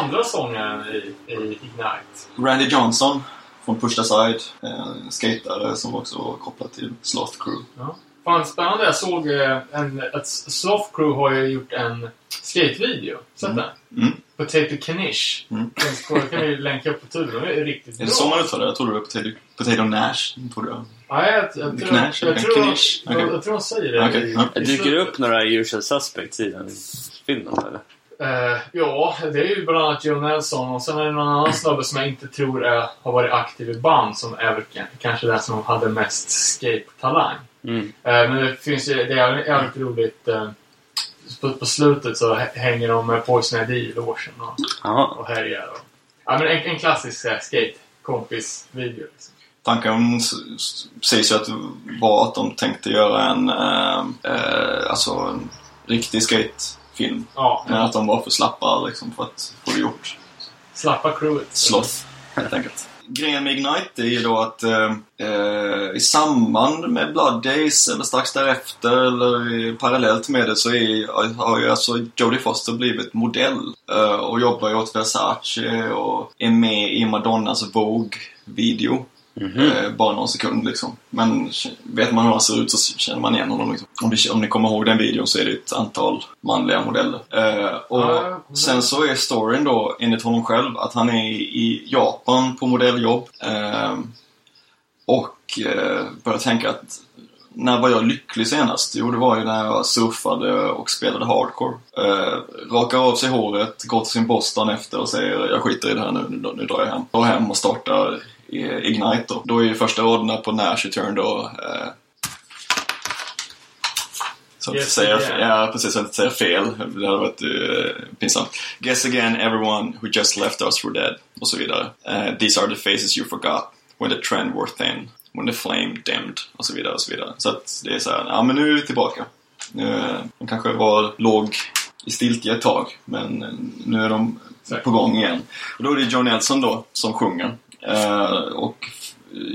Andra sångaren i, i Ignite. Randy Johnson från Push the Side. eh, En skatare som också var kopplad till Sloth Crew. Ja. Fan, spännande. Jag såg eh, en, att Sloth Crew har ju gjort en skatevideo. Sett den? Mm. Potato Knish. Mm. Den kan vi länka upp på tuben. Det är riktigt Är bra. det så man uttalar det? Jag trodde det var Potato, potato Nash. Trodde jag. Ja, jag, jag, tror, Knash, jag, tror, jag, jag tror de säger det. Okej, i- ja. Dyker det upp några usual suspects i den filmen eller? Eh, ja, det är ju bland annat Joe Nelson och sen är det någon annan snubbe som jag inte tror är, har varit aktiv i band som är kanske den som hade mest skate-talang. Mm. Eh, men det finns ju, det är jävligt, roligt. eh, på, på slutet så hä- hänger de med Poison ID i logen och, och härjar. Och, ja, men en, en klassisk skate-kompis-video. Liksom. Tanken sägs ju att var att de tänkte göra en, eh, eh, alltså en riktig skatefilm. Ja, Men att de var för slappa liksom för att få det gjort. slappa crewet. Sloth, helt enkelt. Grejen med Ignite är ju då att eh, eh, i samband med Blood Days eller strax därefter eller parallellt med det så är, har ju alltså Jodie Foster blivit modell eh, och jobbar ju åt Versace och är med i Madonnas Vogue-video. Eh, bara någon sekund liksom. Men vet man hur han ser ut så känner man igen honom. Liksom. Om, ni, om ni kommer ihåg den videon så är det ett antal manliga modeller. Eh, och ja. sen så är storyn då, enligt honom själv, att han är i Japan på modelljobb. Eh, och börjar tänka att när var jag lycklig senast? Jo, det var ju när jag surfade och spelade hardcore. Eh, rakar av sig håret, går till sin dagen efter och säger jag skiter i det här nu, nu, nu drar jag hem. Drar hem och startar Ignite då. Då är ju första raderna på Nash Return då eh, så att Yes säga, again. ja, precis, så att säga fel. Det hade varit uh, pinsamt. Guess again, everyone who just left us were dead. Och så vidare. Eh, these are the faces you forgot. When the trend were thin. When the flame dimmed. Och så vidare, och så vidare. Så att det är så här, ja men nu är vi tillbaka. Nu, eh, de kanske var låg i stiltje ett tag. Men eh, nu är de på gång igen. Och då är det John Nelson då som sjunger. Eh, och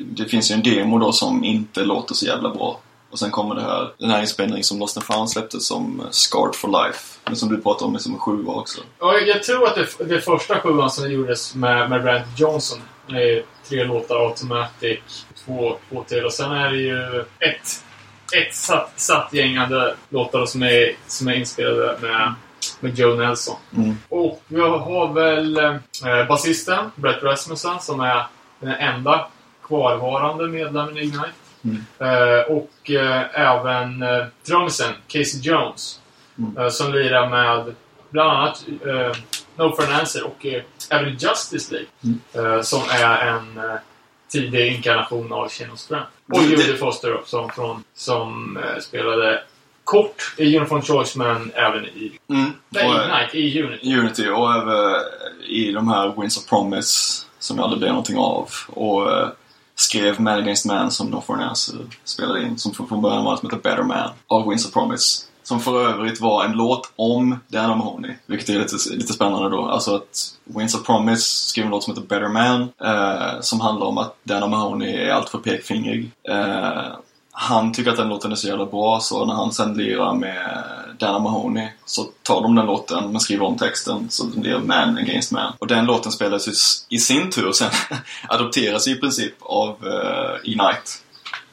det finns ju en demo då som inte låter så jävla bra. Och sen kommer det här, den här inspelningen som Lost and Found släppte som Scarred for Life. Men som du pratade om är som en sjua också. Ja, jag tror att det, det första sjuan som gjordes med, med Randy Johnson är tre låtar Automatic, två, två till och sen är det ju ett, ett satt, satt gängande låtar som är, som är inspelade med, med Joe Nelson. Mm. Och vi har väl eh, basisten Brett Rasmussen som är den enda kvarvarande medlemmen i Ignite. Mm. Eh, och eh, även eh, trummisen Casey Jones. Mm. Eh, som lirar med bland annat eh, No for an Answer och eh, även Justice League. Mm. Som är en tidig inkarnation av Shane Strand. Och Judy Foster som, från, som spelade kort i Uniform Choice men även i Mm. Nej, Och, eh, Ignite, i Unity. Unity och även i de här Winds of Promise som aldrig blev någonting av. Och eh, skrev Man Against Man som No For An Answer spelade in. Som från från början var som heter Better Man av Winds of Promise. Som för övrigt var en låt om Dan Mahoney. Vilket är lite, lite spännande då. Alltså att Winds of Promise skrev en låt som heter Better Man. Eh, som handlar om att Dan Mahoney är alltför pekfingrig. Eh, han tycker att den låten är så jävla bra så när han sen lirar med Dana Mahoney så tar de den låten men skriver om texten så det blir Man Against Man. Och den låten spelas ju i sin tur sen adopteras i princip av uh, Ignite.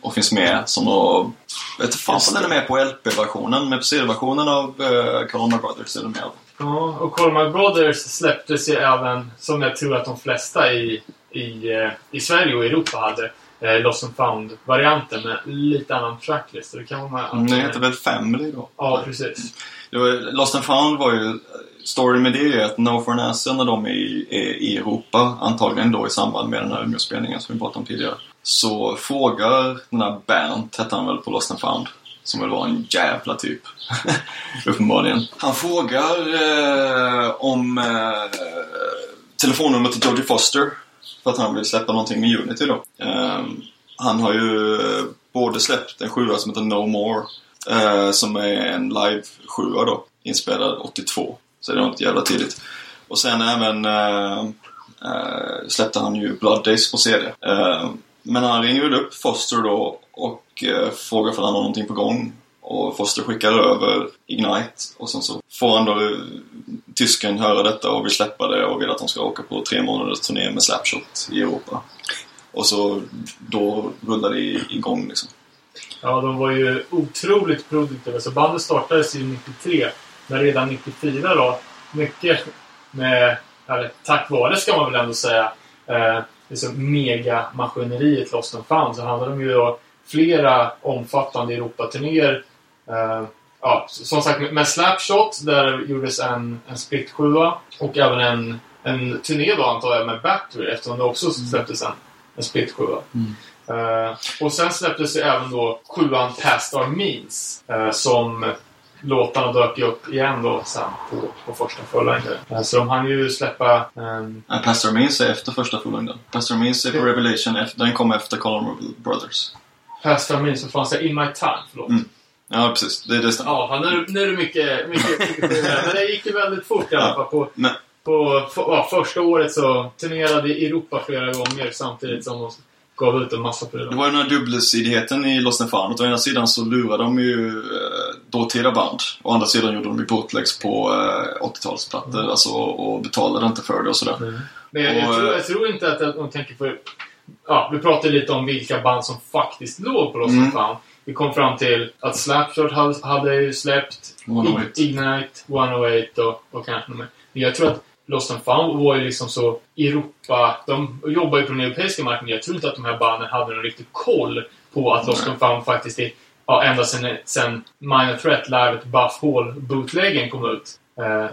Och finns med som då... Vet inte fan om den är med på LP-versionen men på CD-versionen av uh, Colonna Brothers är den med. Ja, och Colmar Brothers släpptes ju även, som jag tror att de flesta i, i, eh, i Sverige och Europa hade, eh, Lost and Found-varianten med lite annan tracklist. Det kan vara med Det heter väl Family då? Ja, precis. Var, Lost and Found var ju storyn med det är att No for Answer när de är i, är i Europa, antagligen då i samband med den här Umeåspelningen som vi pratade om tidigare, så frågar den här Bernt, hette han väl på Lost and found, som väl var en jävla typ. Uppenbarligen. Han frågar eh, om eh, telefonnumret till Jodie Foster för att han vill släppa någonting med Unity då. Um, han har ju eh, både släppt en sjua som heter No More Uh, som är en live sjua då, inspelad 82. Så det är något jävla tidigt. Och sen även uh, uh, släppte han ju Blood Days på CD. Ehm, men han ringer väl upp Foster då och frågar för han har någonting på gång. Och Foster skickar över Ignite och sen så får han då tysken höra detta och vill släppa det och vill att de ska åka på tre månaders turné med Slapshot i Europa. Och så då rullar det igång liksom. Ja, de var ju otroligt produktiva. Så bandet startades ju 93. Men redan 94 då, mycket med, eller tack vare ska man väl ändå säga, eh, liksom megamaskineriet Lost and found så handlade de ju då flera omfattande Europaturnéer. Eh, ja, som sagt med- Slapshot där gjordes en, en split sjua och även en, en turné då antar jag med Battery eftersom det också släpptes en, en split sjua. Eh, och sen släpptes ju även då sjuan Past Our Means eh, som låtarna dök ju upp igen då sen på, på första fullängden. Uh, så de hann ju släppa um, Nej, Pastor Means är efter första fullängden. Pastor Means är på Revelation, efter, den kom efter Colin Brothers. Past Our Means, så fanns det In My Time, förlåt. Mm. Ja, precis. Det, det stämmer. Ja, nu, det- nu är det mycket, mycket, mycket. Men det gick ju väldigt fort i alla fall. På, men- på för, ja, första året så turnerade i Europa flera gånger samtidigt som de gav ut en massa Det prylar. var ju den här dubbelsidigheten i and found. Å ena sidan så lurade de ju eh, dåtida band. Å andra sidan gjorde de ju bootlegs på eh, 80-talsplattor. Alltså, och betalade inte för det och sådär. Men jag, jag, Och, tror, eh, jag tror inte att de tänker på... Ja, vi pratade lite om vilka band som faktiskt låg på Lost Mm. found. Vi kom fram till att Slapshot hade, ju släppt 108. Ignite, 108 och, och kanske mer. Men jag tror att Lost and found var ju liksom så Europa... De jobbar ju på den europeiska marknaden. Jag tror inte att de här banden hade någon riktig koll på att Lost and found faktiskt är... Ja, ända sen, sen Minor Threat Live Buff Hall bootleggen kom ut. Eh,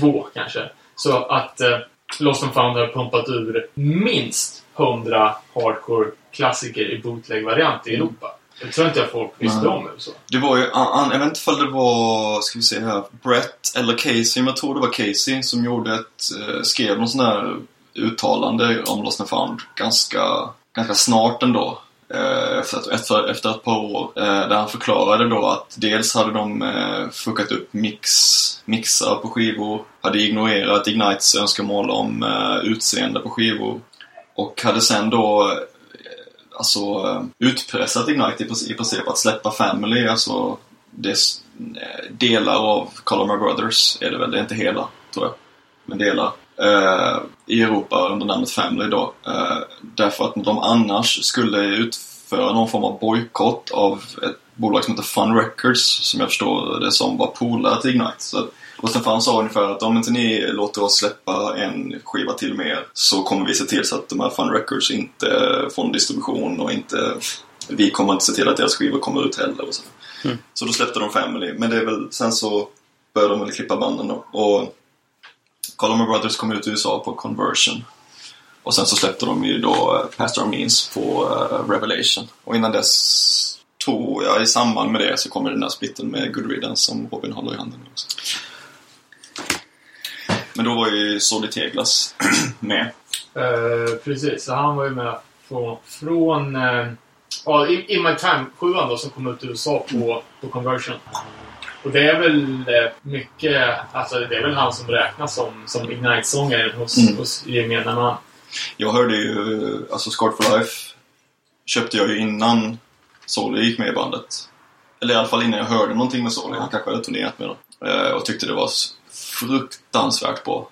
82 kanske. Så att eh, Lost and found har pumpat ur minst 100 hardcore-klassiker i bootleg-variant i Europa. Det tror inte jag folk visste Nej. om. Så. Det var ju, an, jag vet inte ifall det var, ska vi se här, Brett eller Casey, men jag tror det var Casey som gjorde ett, eh, skrev någon sån här uttalande om Lost and found ganska, ganska snart ändå. Eh, efter, ett- efter, efter ett par år. Eh, där han förklarade då att dels hade de fuckat upp mix, mixar på skivor, hade ignorerat Ignites önskemål om utseende på skivor och hade sen då alltså eh, utpressat Ignite i princip- att släppa Family, alltså det, eh, delar av Columnar Brothers är det väl, det är inte hela tror jag, men delar. Eh, I Europa under namnet Family då. Eh, därför att de annars skulle utföra någon form av bojkott av ett bolag som heter Fun Records, som jag förstår det som var polare till Ignite. Så och Stefan sa ungefär att om inte ni låter oss släppa en skiva till med er så kommer vi se till så att de här Fun Records inte får en distribution och inte vi kommer inte se till att deras skivor kommer ut heller. Och så. så då släppte de Family. Men det är väl, sen så började de väl klippa banden då. Och Column Brothers kom ut i USA på Conversion. Och sen så släppte de ju då eh, Pastor Means på eh, Revelation. Och innan dess tror jag i samband med det så kommer den där splitten med Good Riddance som Robin håller i handen också. Men då var ju Solly Teglas med. Eh, precis, så han var ju med från, från eh, ja, In, In My Time 7 då som kom ut i USA på, på Conversion. Och det är väl eh, mycket, alltså det är väl han som räknas som, som Ignite-sångare hos, Mm. hos gemene man. Jag hörde ju, alltså Scarred for Life köpte jag ju innan Solly gick med i bandet. Eller i alla fall innan jag hörde någonting med Solly. Han kanske hade turnerat med dem. Eh, Och tyckte det var fruktansvärt bra.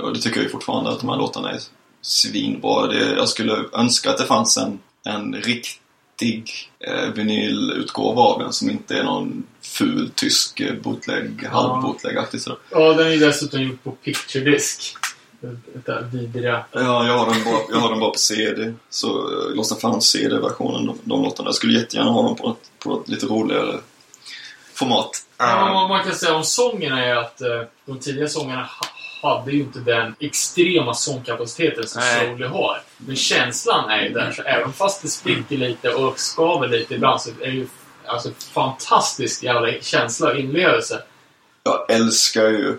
Och det tycker jag ju fortfarande att de här låtarna är svinbra. Det, jag skulle önska att det fanns en, en riktig eh, vinylutgåva av den som inte är någon ful tysk eh, bootleg, halvbootleg-aktig sådär. Ja, den är dessutom gjord på Picture Disc. Det där vidriga. Ja, jag har den bara, jag har den bara på CD. Så uh, Lost and found CD-versionen, de, de låtarna. Jag skulle jättegärna ha dem på ett, på ett lite roligare format. Ja, vad man kan säga om sången är att eh, de tidiga sångarna ha- hade ju inte den extrema sångkapaciteten som Nej. Slowly har. Men känslan är ju där, så även fast det spricker lite och skaver lite ibland så är det ju alltså, fantastisk jävla känsla och inlevelse. Jag älskar ju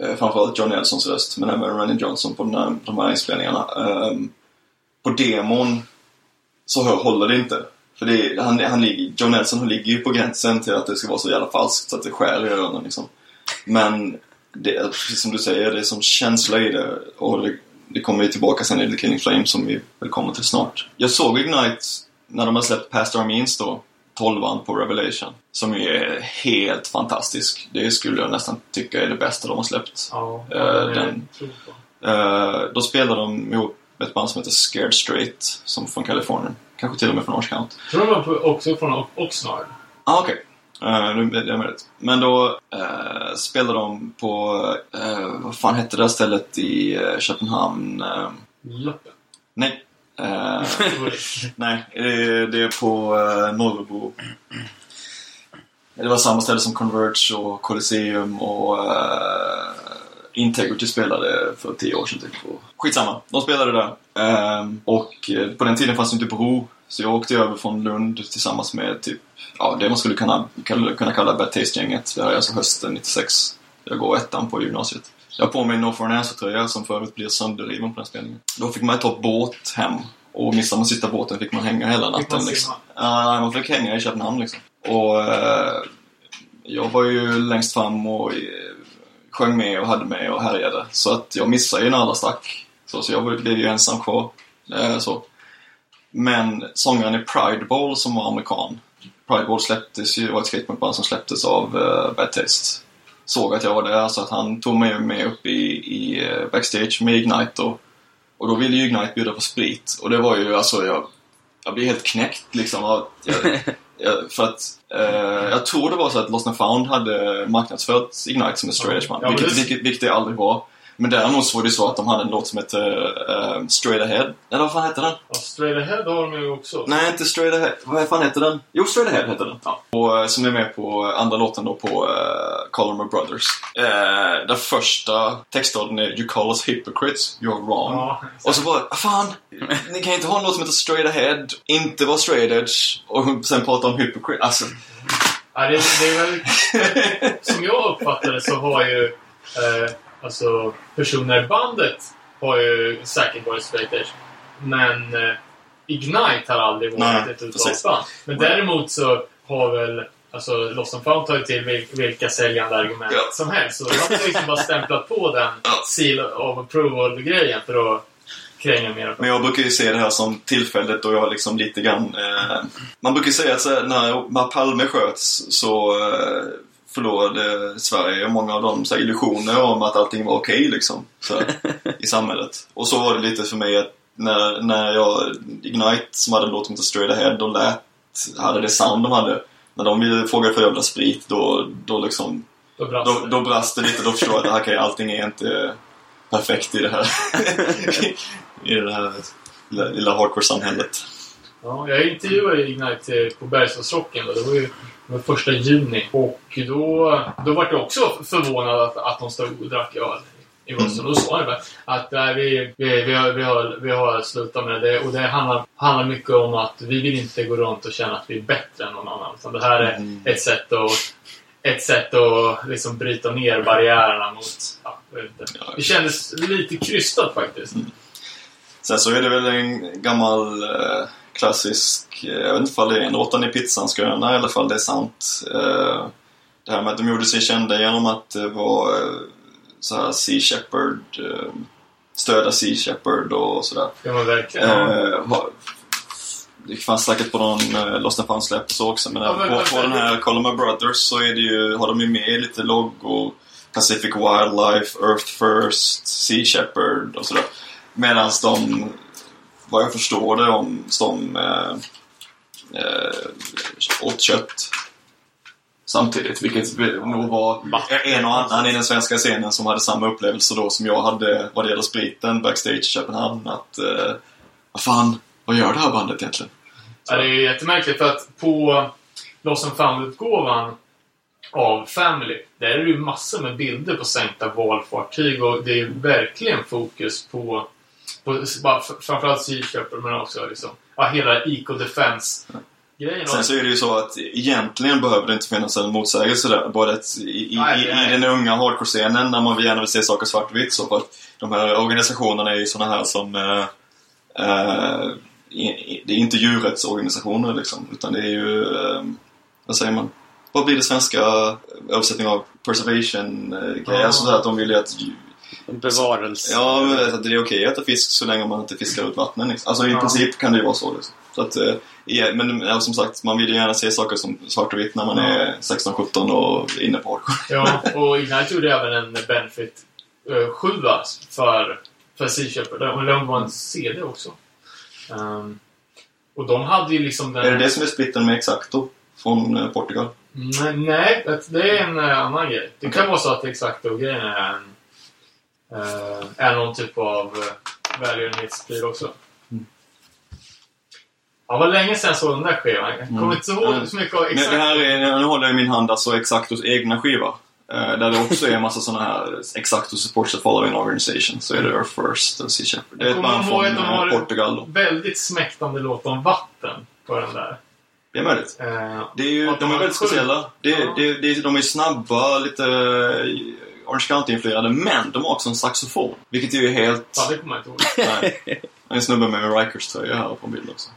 eh, framförallt John Nelsons röst, men även Rennie Johnson på här, de här inspelningarna. Ehm, på demon så hör, håller det inte. För det, han, han ligger, John Nelson ligger ju på gränsen till att det ska vara så jävla falskt så att det skär i öronen liksom. Men det, precis som du säger, det är som känsla i det. Och det, det kommer ju tillbaka sen i The Killing Flame som vi väl kommer till snart. Jag såg Ignite när de har släppt Past Our Means då, 12 på Revelation. Som ju är helt fantastisk. Det skulle jag nästan tycka är det bästa de har släppt. Ja, Eh, den. Eh, då spelade de ihop ett band som heter Scared Straight, som från Kalifornien. Kanske till och med från Count. Tror de var också från Oxnard? Ah, okej. Eh, nu är det möjligt. Men då eh, spelade de på, eh, vad fan hette det här stället i eh, Köpenhamn? Eh, Löppen. nej. Eh, nej, det, är på eh, Norrbo. Det var samma ställe som Converge och Colosseum och eh, Integrity spelade för tio år sedan typ. Skitsamma, de spelade där. Ehm, och eh, på den tiden fanns det inte bro. Så jag åkte över från Lund tillsammans med typ, ja det man skulle kunna, kunna kalla Bad Taste-gänget. Det här är alltså hösten 96. Jag går ettan på gymnasiet. Jag har på mig en No for an Answer-tröja som för övrigt blir sönderriven på den spelningen. Då fick man ta båt hem. Och missade man sista båten fick man hänga hela Fick natten man liksom. Ja, man fick hänga i Köpenhamn liksom. Och eh, jag var ju längst fram och eh, sjöng med och hade med och härjade. Så att jag missade ju när alla stack. Så, så jag blev ju ensam kvar. Eh, så. Men sångaren i Pride Bowl som var amerikan. Pride Bowl släpptes ju, var ett skatepunkband som släpptes av eh, Bad Taste. Såg att jag var där så att han tog mig med upp i, i eh, backstage med Ignite och, och då ville ju Ignite bjuda på sprit. Och det var ju alltså, jag, jag blev helt knäckt liksom. av- Jag, jag, för att eh, jag tror det var så att Lost and Found hade marknadsfört Ignite som ett straight edge. Ja, vilket, vilket, vilket det aldrig var. Men däremot så var det så att de hade en låt som hette eh, Straight Ahead. Eller vad fan hette den? Ja, Straight Ahead har de ju också. Nej, inte Straight Ahead. Vad fan heter den? Jo, Straight Ahead heter den. Ja. Och, eh, som är med på andra låten då på uh, Call My Brothers. Uh, den första textraden är You call us hypocrites, you're wrong. Ja, Och så bara, "Ah, fan! Ni kan inte ha en låt som heter Straight Ahead, inte vara straight edge och sen prata om hypocrite. Alltså, Ja, det, det är väl, som jag uppfattar det så har ju eh, alltså personer i bandet har ju säkert varit straight. Men eh, Ignite har aldrig varit Nej, ett precis. uttagsband. Men däremot så har väl Alltså Lost and Found tar ju till vil- vilka säljande argument Ja. som helst. Så de har liksom bara stämplat på den Ja. seal of approval-grejen för att kränga mer. Men jag brukar ju se det här som tillfället då jag liksom lite grann... Eh, man brukar ju säga att så här, när, när Palme sköts så eh, förlorade Sverige många av de så här, illusioner om att allting var okej liksom. Så, här, I samhället. Och så var det lite för mig att när, när jag, Ignite som hade en låt som heter Straight Ahead och lät, hade det sound de hade. När de ville fråga för jävla sprit då, då liksom Då brast då, det. då brast det lite. Då förstår jag att okej, allting är inte perfekt i det här, i det här lilla, lilla hardcore-samhället. Ja, jag intervjuade Ignite på Bergslagsrocken. Det var ju var första juni. Och då, då var jag också förvånad att, att de stod och drack öl i bussen. Då sa jag att nej, vi, vi, vi, har, vi, har, vi har slutat med det. Och det handlar, handlar mycket om att vi vill inte gå runt och känna att vi är bättre än någon annan. Utan det här är Mm. ett sätt att ett sätt att liksom bryta ner barriärerna mot... Ja. Det kändes lite krystat faktiskt. Sen så är det väl en gammal eh, klassisk, eh, jag vet inte ifall det är en råttan i pizzan skröna i alla fall det är sant. Eh, det här med att de gjorde sig kända genom att det var eh, så här Sea Shepherd, stödja Sea Shepherd och sådär. Var verkligen... Det fanns säkert på någon Lost and found-släpp så också, men, Ja, men- på, på den här Call My Brothers så är det ju, har de ju med lite loggor, Pacific Wildlife, Earth First, Sea Shepherd och sådär. Medan de, vad jag förstår det om, som eh, eh, åt kött samtidigt. Vilket nog var en och annan i den svenska scenen som hade samma upplevelse då som jag hade vad det gäller spriten backstage i Köpenhamn. Att, eh, vad fan, vad gör det här bandet egentligen? Ja, det är jättemärkligt för att på Lost and Found-utgåvan av Family. Där är det ju massor med bilder på sänkta valfartyg och det är verkligen fokus på, på bara framförallt Shepherd men också liksom, ja, hela Eco-Defense-grejen. Sen så är det ju så att egentligen behöver det inte finnas en motsägelse där. Både i, i, Nej, i, nej. i den unga hardcore-scenen när man gärna vill se saker svartvitt så för att de här organisationerna är ju såna här som eh, eh, det är inte djurrättsorganisationer liksom utan det är ju eh, vad säger man? Vad blir det svenska översättningen av preservation-grejer? Ja. Alltså så att de vill ju att Bevarelse. Ja, men att det är okej att äta fisk så länge man inte fiskar ut vattnen. Liksom. Alltså i Ja. princip kan det ju vara så. Liksom. så att, eh, men ja, som sagt, man vill ju gärna se saker som svart och vitt när man Ja. är 16-17 och inne på hardcore. Ja, och Ignite gjorde även en Benefit uh, 7 för, för Shepherd. Och det var en CD också. Ehm, och de hade ju liksom den... Är det det som är splitten med Exacto från eh, Portugal? Nej, nej, det- är en eh, annan grej. Det kan vara så att Exacto-grejen är en... eh, är någon typ av uh, välgörenhetspryl också. Ja, vad länge sedan jag såg den där skivan. Jag kommer Mm. inte ihåg så mycket av Men exakt. det här är, nu håller jag i min hand alltså Exactos egna skiva. Eh, där det också är en massa såna här Exacto supports the following organization. Så är det Earth First och Sea Shepherd. Det är ett band från att de eh, har- Portugal. Då. Väldigt smäktande låt om vatten på den där. Det är möjligt. Eh, Det är ju, att de är var väldigt sjukt. speciella. Det, Ja. det, det, de är snabba, lite eh, Orange County-influerade, men de har också en saxofon. Vilket är ju helt... ja, det kommer jag inte ihåg. Nej. En snubbe med en Rikers tröja här på bild också.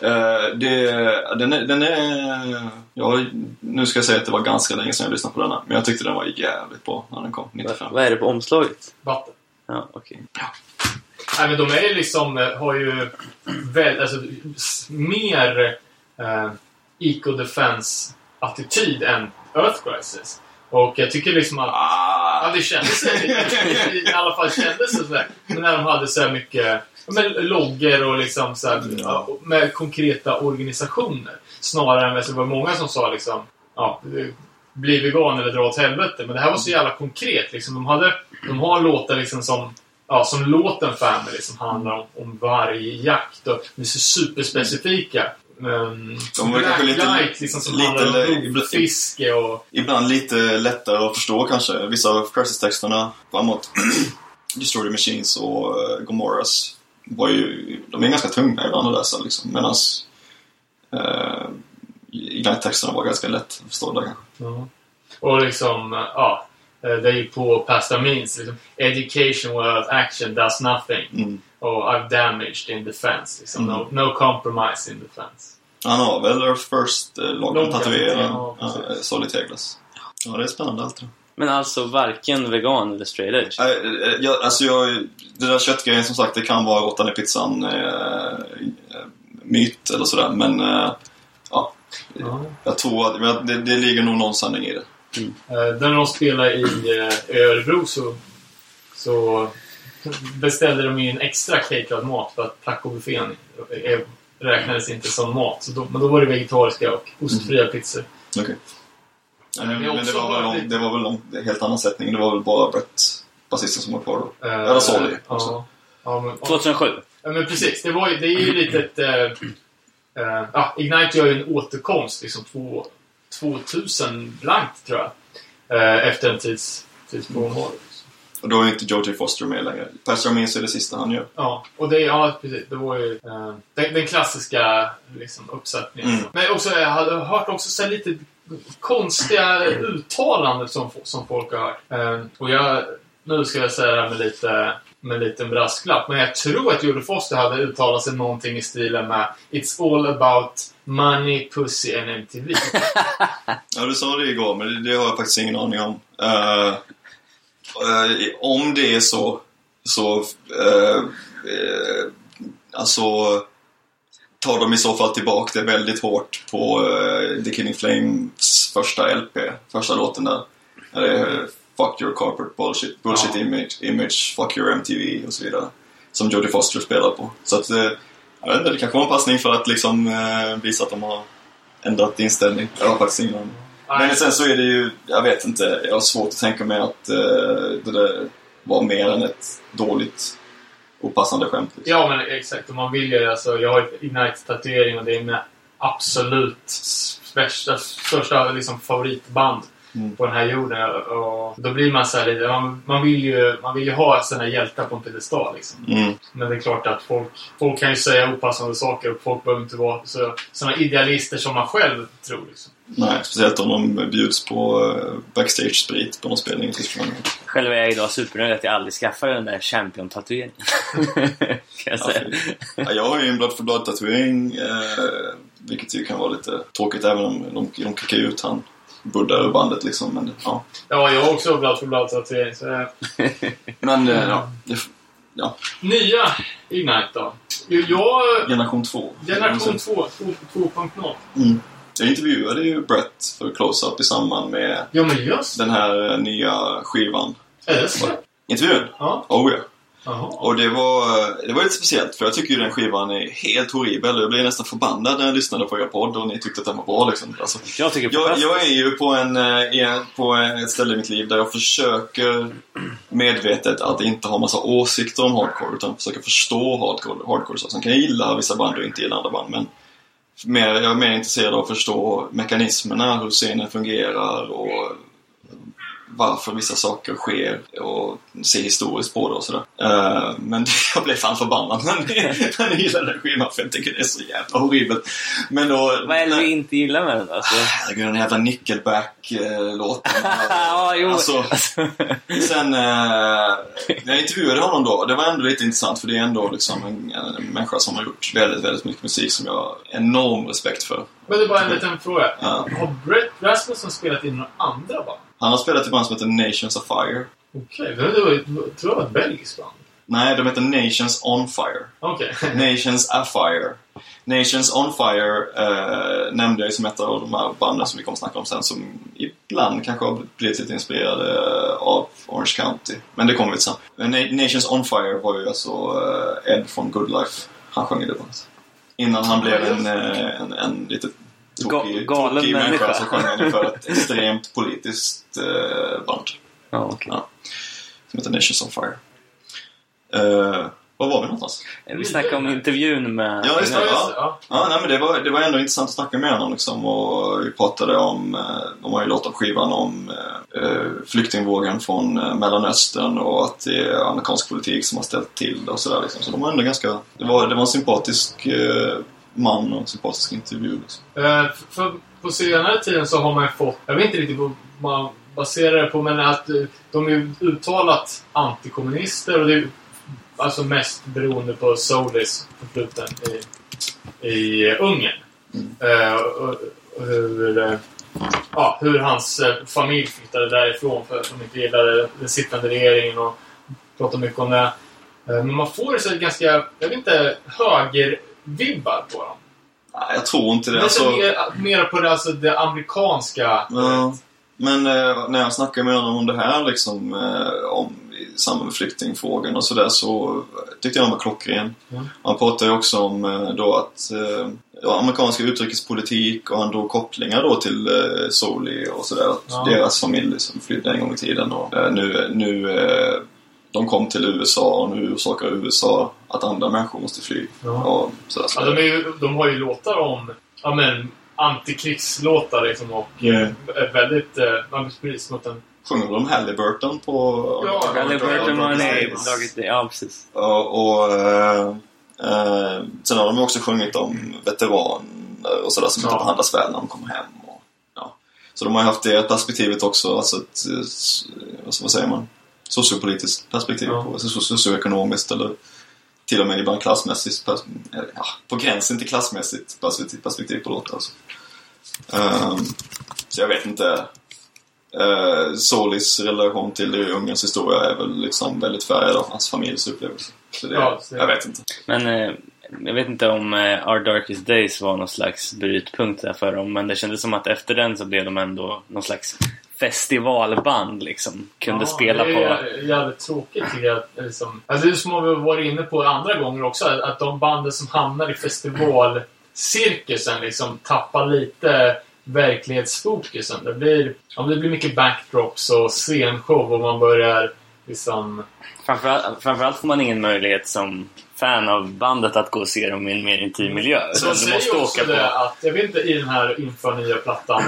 Eh, det, den, är, den är... Ja, nu ska jag säga att det var ganska länge sedan jag lyssnade på den här, men jag tyckte den var jävligt bra när den kom, 95. Vad är det på omslaget? Vatten. Ja, okej. Nej, men de är ju liksom, eh, har ju väl, alltså, mer eh, eco-defense-attityd än Earth Crisis. Och jag tycker liksom att... Ja, det kändes i alla fall kändes det sådär. Men när de hade så här mycket men, loggor och liksom så här, ja, med konkreta organisationer. Snarare än, alltså, det var många som sa liksom, ja, bli vegan eller dra åt helvete. Men det här var så jävla konkret. Liksom, de, hade, de har låtar liksom som Ja, som låten Family som handlar om, om vargjakt och de är så superspecifika. Um, De var kanske lite- liksom, som lite rovfiske och... ibland lite lättare att förstå kanske. Vissa av Crisis-texterna framåt Destroy Machines och uh, Gomorras var ju... De är ganska tunga ibland att läsa liksom. Medan uh, Ignite-texterna var ganska lätt att förstå där kanske. Ja. Och liksom, ja. eh, Det är ju på pasta means. Liksom, Education without action does nothing. Mm. Och I've damaged in defense. Liksom, Mm. no, no compromise in defense. Han har väl Earth First-loggan Loggan, tatuerad. ja, precis. Solid Teglas. Ja, det är spännande allt det Men alltså varken vegan eller straight edge? Äh, jag, alltså jag, det där köttgrejen som sagt, det kan vara råttan i pizzan äh, myt eller sådär. Men äh, ja, Ja. jag tror att det, det ligger nog någon sanning i det. Eh, När de spelade i eh, i Örebro så, så beställde de ju en extra caterad mat för att tacobuffén räknades inte som mat. Så då, men då var det vegetariska och ostfria pizzor. Okej. Ja, men, men det var väl, det var väl en helt annan sättning. Det var väl bara Brett, basisten, som var kvar då. Eh, Eller Solly också. Ja, men, 2007? Ja, men precis. Det, var ju, det är ju lite ett... Eh, ja, Ignite gör ju en återkomst liksom två, 2000 blankt, tror jag. Eh, efter en tids, tids frånvaro. Och då är inte Georgie Foster med längre. Pastor Means är det sista han gör. Ja, och det, ja, precis. Det var ju eh, den, den klassiska liksom, uppsättningen. Mm. Men också, jag hade hört också så lite konstiga uttalanden som, som folk har hört. Eh, och jag, nu ska jag säga det här med lite med en liten brasklapp. Men jag tror att Jodie Foster hade uttalat sig någonting i stilen med It's all about money, pussy and MTV. Ja, du sa det igår, men det, det har jag faktiskt ingen aning om. Eh, om det är så, så... eh, eh, alltså... Tar de i så fall tillbaka det väldigt hårt på eh, The Killing Flames första LP, första låten där. Där det är Fuck your corporate bullshit, bullshit Ja. image, image, fuck your MTV och så vidare. Som Jodie Foster spelar på. Så att, eh, jag vet inte, det kanske var en passning för att liksom eh, visa att de har ändrat inställning. Jag har faktiskt ingen aning. Men sen så är det ju, jag vet inte, jag har svårt att tänka mig att eh, det där var mer än ett dåligt opassande skämt. Liksom. Ja, men exakt. Och man vill ju, alltså, jag har ett Ignite-tatuering och det är mina absolut värsta, största liksom, favoritband. Mm. på den här jorden. Och då blir man så här lite, man, man, vill ju, man vill ju ha sådana hjältar på en piedestal liksom. Mm. Men det är klart att folk, folk kan ju säga opassande saker och folk behöver inte vara så, såna idealister som man själv tror. Liksom. Nej, speciellt om de bjuds på eh, backstage-sprit på någon spelning i Tyskland. Själv är jag idag supernöjd att jag aldrig skaffade den där champion-tatueringen. kan jag Ja, säga. Ja, jag har ju en blad för blad-tatuering, eh, vilket ju kan vara lite tråkigt även om de, de kickar ut han Buddha ur bandet liksom. Men, ja. Ja, jag har också blad för blad tatuering. Så, eh, men eh, ja, det, ja, nya Ignite då? Jag... generation två. Generation 2, 2.0. Mm. Jag intervjuade ju Brett för Close-Up i samband med Ja, men just den här eh, nya skivan. Är det så? Intervjun? Ja. Oh ja. Jaha. Och det var, det var lite speciellt för jag tycker ju den skivan är helt horribel. Jag blev nästan förbannad när jag lyssnade på er podd och ni tyckte att den var bra liksom. Alltså, Jag tycker jag, jag är ju på, en, eh, en, på ett ställe i mitt liv där jag försöker medvetet att inte ha massa åsikter om hardcore utan försöka förstå hardcore. hardcore så. Sen kan jag gilla vissa band och inte gilla andra band men mer, jag är mer intresserad av att förstå mekanismerna, hur scenen fungerar och varför vissa saker sker och se historiskt på det och sådär. Eh, men jag blev fan förbannad när ni, när ni gillade den skivan för jag tycker det är så jävla horribelt. Men då... Vad är det du inte gillar med den då? Alltså, Herregud, den jävla Nickelback-låten. ja, jo. Alltså, sen när jag intervjuade honom då, det var ändå lite intressant för det är ändå liksom en, en människa som har gjort väldigt, väldigt mycket musik som jag har enorm respekt för. Men det är bara en liten fråga. Ja. Har Brett Rasmussen spelat in några andra band? Han har spelat i band som heter Nations of Fire. Okej, var, det var, jag tror det var ett belgiskt band. Nej, de heter Nations on Fire. Okej. Nations Afire. Nations on Fire eh, nämnde jag som ett av de här banden som vi kommer att snacka om sen som ibland kanske har blivit lite inspirerade eh, av Orange County. Men det kommer vi till sen. Na- Nations on Fire var ju alltså eh, Ed från Good Life. Han sjöng i det bandet. Innan han blev en, eh, en, en lite tokig, Ga- galen tokig människa människa. så sjöng för ett extremt politiskt eh, band. Ja, okej. Ja. Som heter Nations on Fire. Eh, var var vi någonstans? Vi snackade om intervjun med... Ja, just det. Ja, Ja. nej, men det var, det var ändå intressant att snacka med honom liksom, och vi pratade om, eh, de har ju låtit skivan om eh, eh, flyktingvågen från eh, Mellanöstern och att det är amerikansk politik som har ställt till det och sådär liksom. Så de var ändå ganska, det var, det var en sympatisk eh, man och sympatisk intervju liksom. Eh, för på senare tiden så har man fått, jag vet inte riktigt vad man baserar det på, men att eh, de är uttalat antikommunister och det är alltså mest beroende på Solis förfluten i, i Ungern. Eh, och, och hur, eh, ja, hur hans eh, familj flyttade därifrån för att de inte gillade den sittande regeringen och pratar mycket om det. Men man får så här ganska, jag vet inte, högervibbar på dem. Nej, jag tror inte det. Alltså, mer, mer på det, alltså, det amerikanska. Ja, men eh, när jag snackade med honom om det här liksom, eh, om i samband med flyktingfrågan och sådär så tyckte jag han var klockren. Mm. Han pratade ju också om eh, då att eh, ja, amerikanska utrikespolitik och han drog kopplingar då till eh, Soli och sådär. Ja. Deras familj som flydde en gång i tiden och eh, nu, nu eh, de kom till USA och nu orsakar USA att andra människor måste fly. Ja. Och sådär, Ja, de, är ju, de har ju låtar om ja, men, antikrigslåtar liksom och eh, väldigt... Eh, man blir precis mot en... Sjunger de Halliburton på... Ja, Halliburton dragit det. Ja, precis. Och, och eh, eh, sen har de också sjungit om veteraner och sådär som inte Ja. behandlas väl när de kommer hem. Och, ja. Så de har ju haft det perspektivet också, alltså ett, vad säger man, sociopolitiskt perspektiv Ja. på, socio- socioekonomiskt eller till och med ibland klassmässigt, eller, ja, på gränsen till klassmässigt perspektiv, på låtar. Alltså. Ehm, så jag vet inte. Uh, Solis relation till Ungerns historia är väl liksom väldigt färgad av hans familjs upplevelse. Så det, Ja, så- jag vet inte. Men eh, jag vet inte om eh, Our Darkest Days var någon slags brytpunkt där för dem, men det kändes som att efter den så blev de ändå någon slags festivalband liksom. Kunde Ja, spela det på... är jävligt tråkigt tycker jag. Liksom, alltså det är som vi har varit inne på andra gånger också, att, de banden som hamnar i festivalcirkusen liksom tappar lite verklighetsfokusen. Det blir, ja, det blir mycket backdrops och scenshow och man börjar liksom... Framförallt, framförallt får man ingen möjlighet som fan av bandet att gå och se dem i en mer intim miljö. Så de säger måste också åka det på... att, jag vet inte i den här inför nya plattan,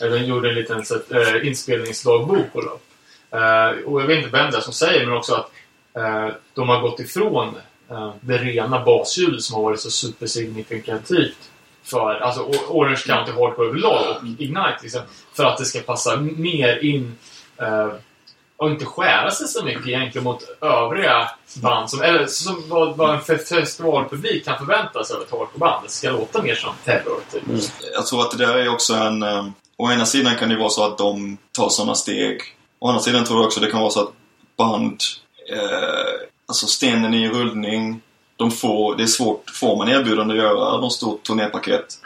de gjorde en liten så, eh, inspelningsdagbok på lopp. Eh, och jag vet inte vem det är som säger, men också att eh, de har gått ifrån eh, det rena basljudet som har varit så supersignifikativt för alltså Orange County Hardcore överlag och Ignite liksom, för att det ska passa mer in eh, och inte skära sig så mycket egentligen mot övriga band som, eller som vad, vad en fe- festivalpublik kan förvänta sig av ett hardcoreband. Det ska låta mer som terror, typ. Jag tror att det där är också en... Eh, å ena sidan kan det vara så att de tar sådana steg. Å andra sidan tror jag också det kan vara så att band... Eh, alltså stenen i rullning. De får, det är svårt, får man erbjudande att göra något stort turnépaket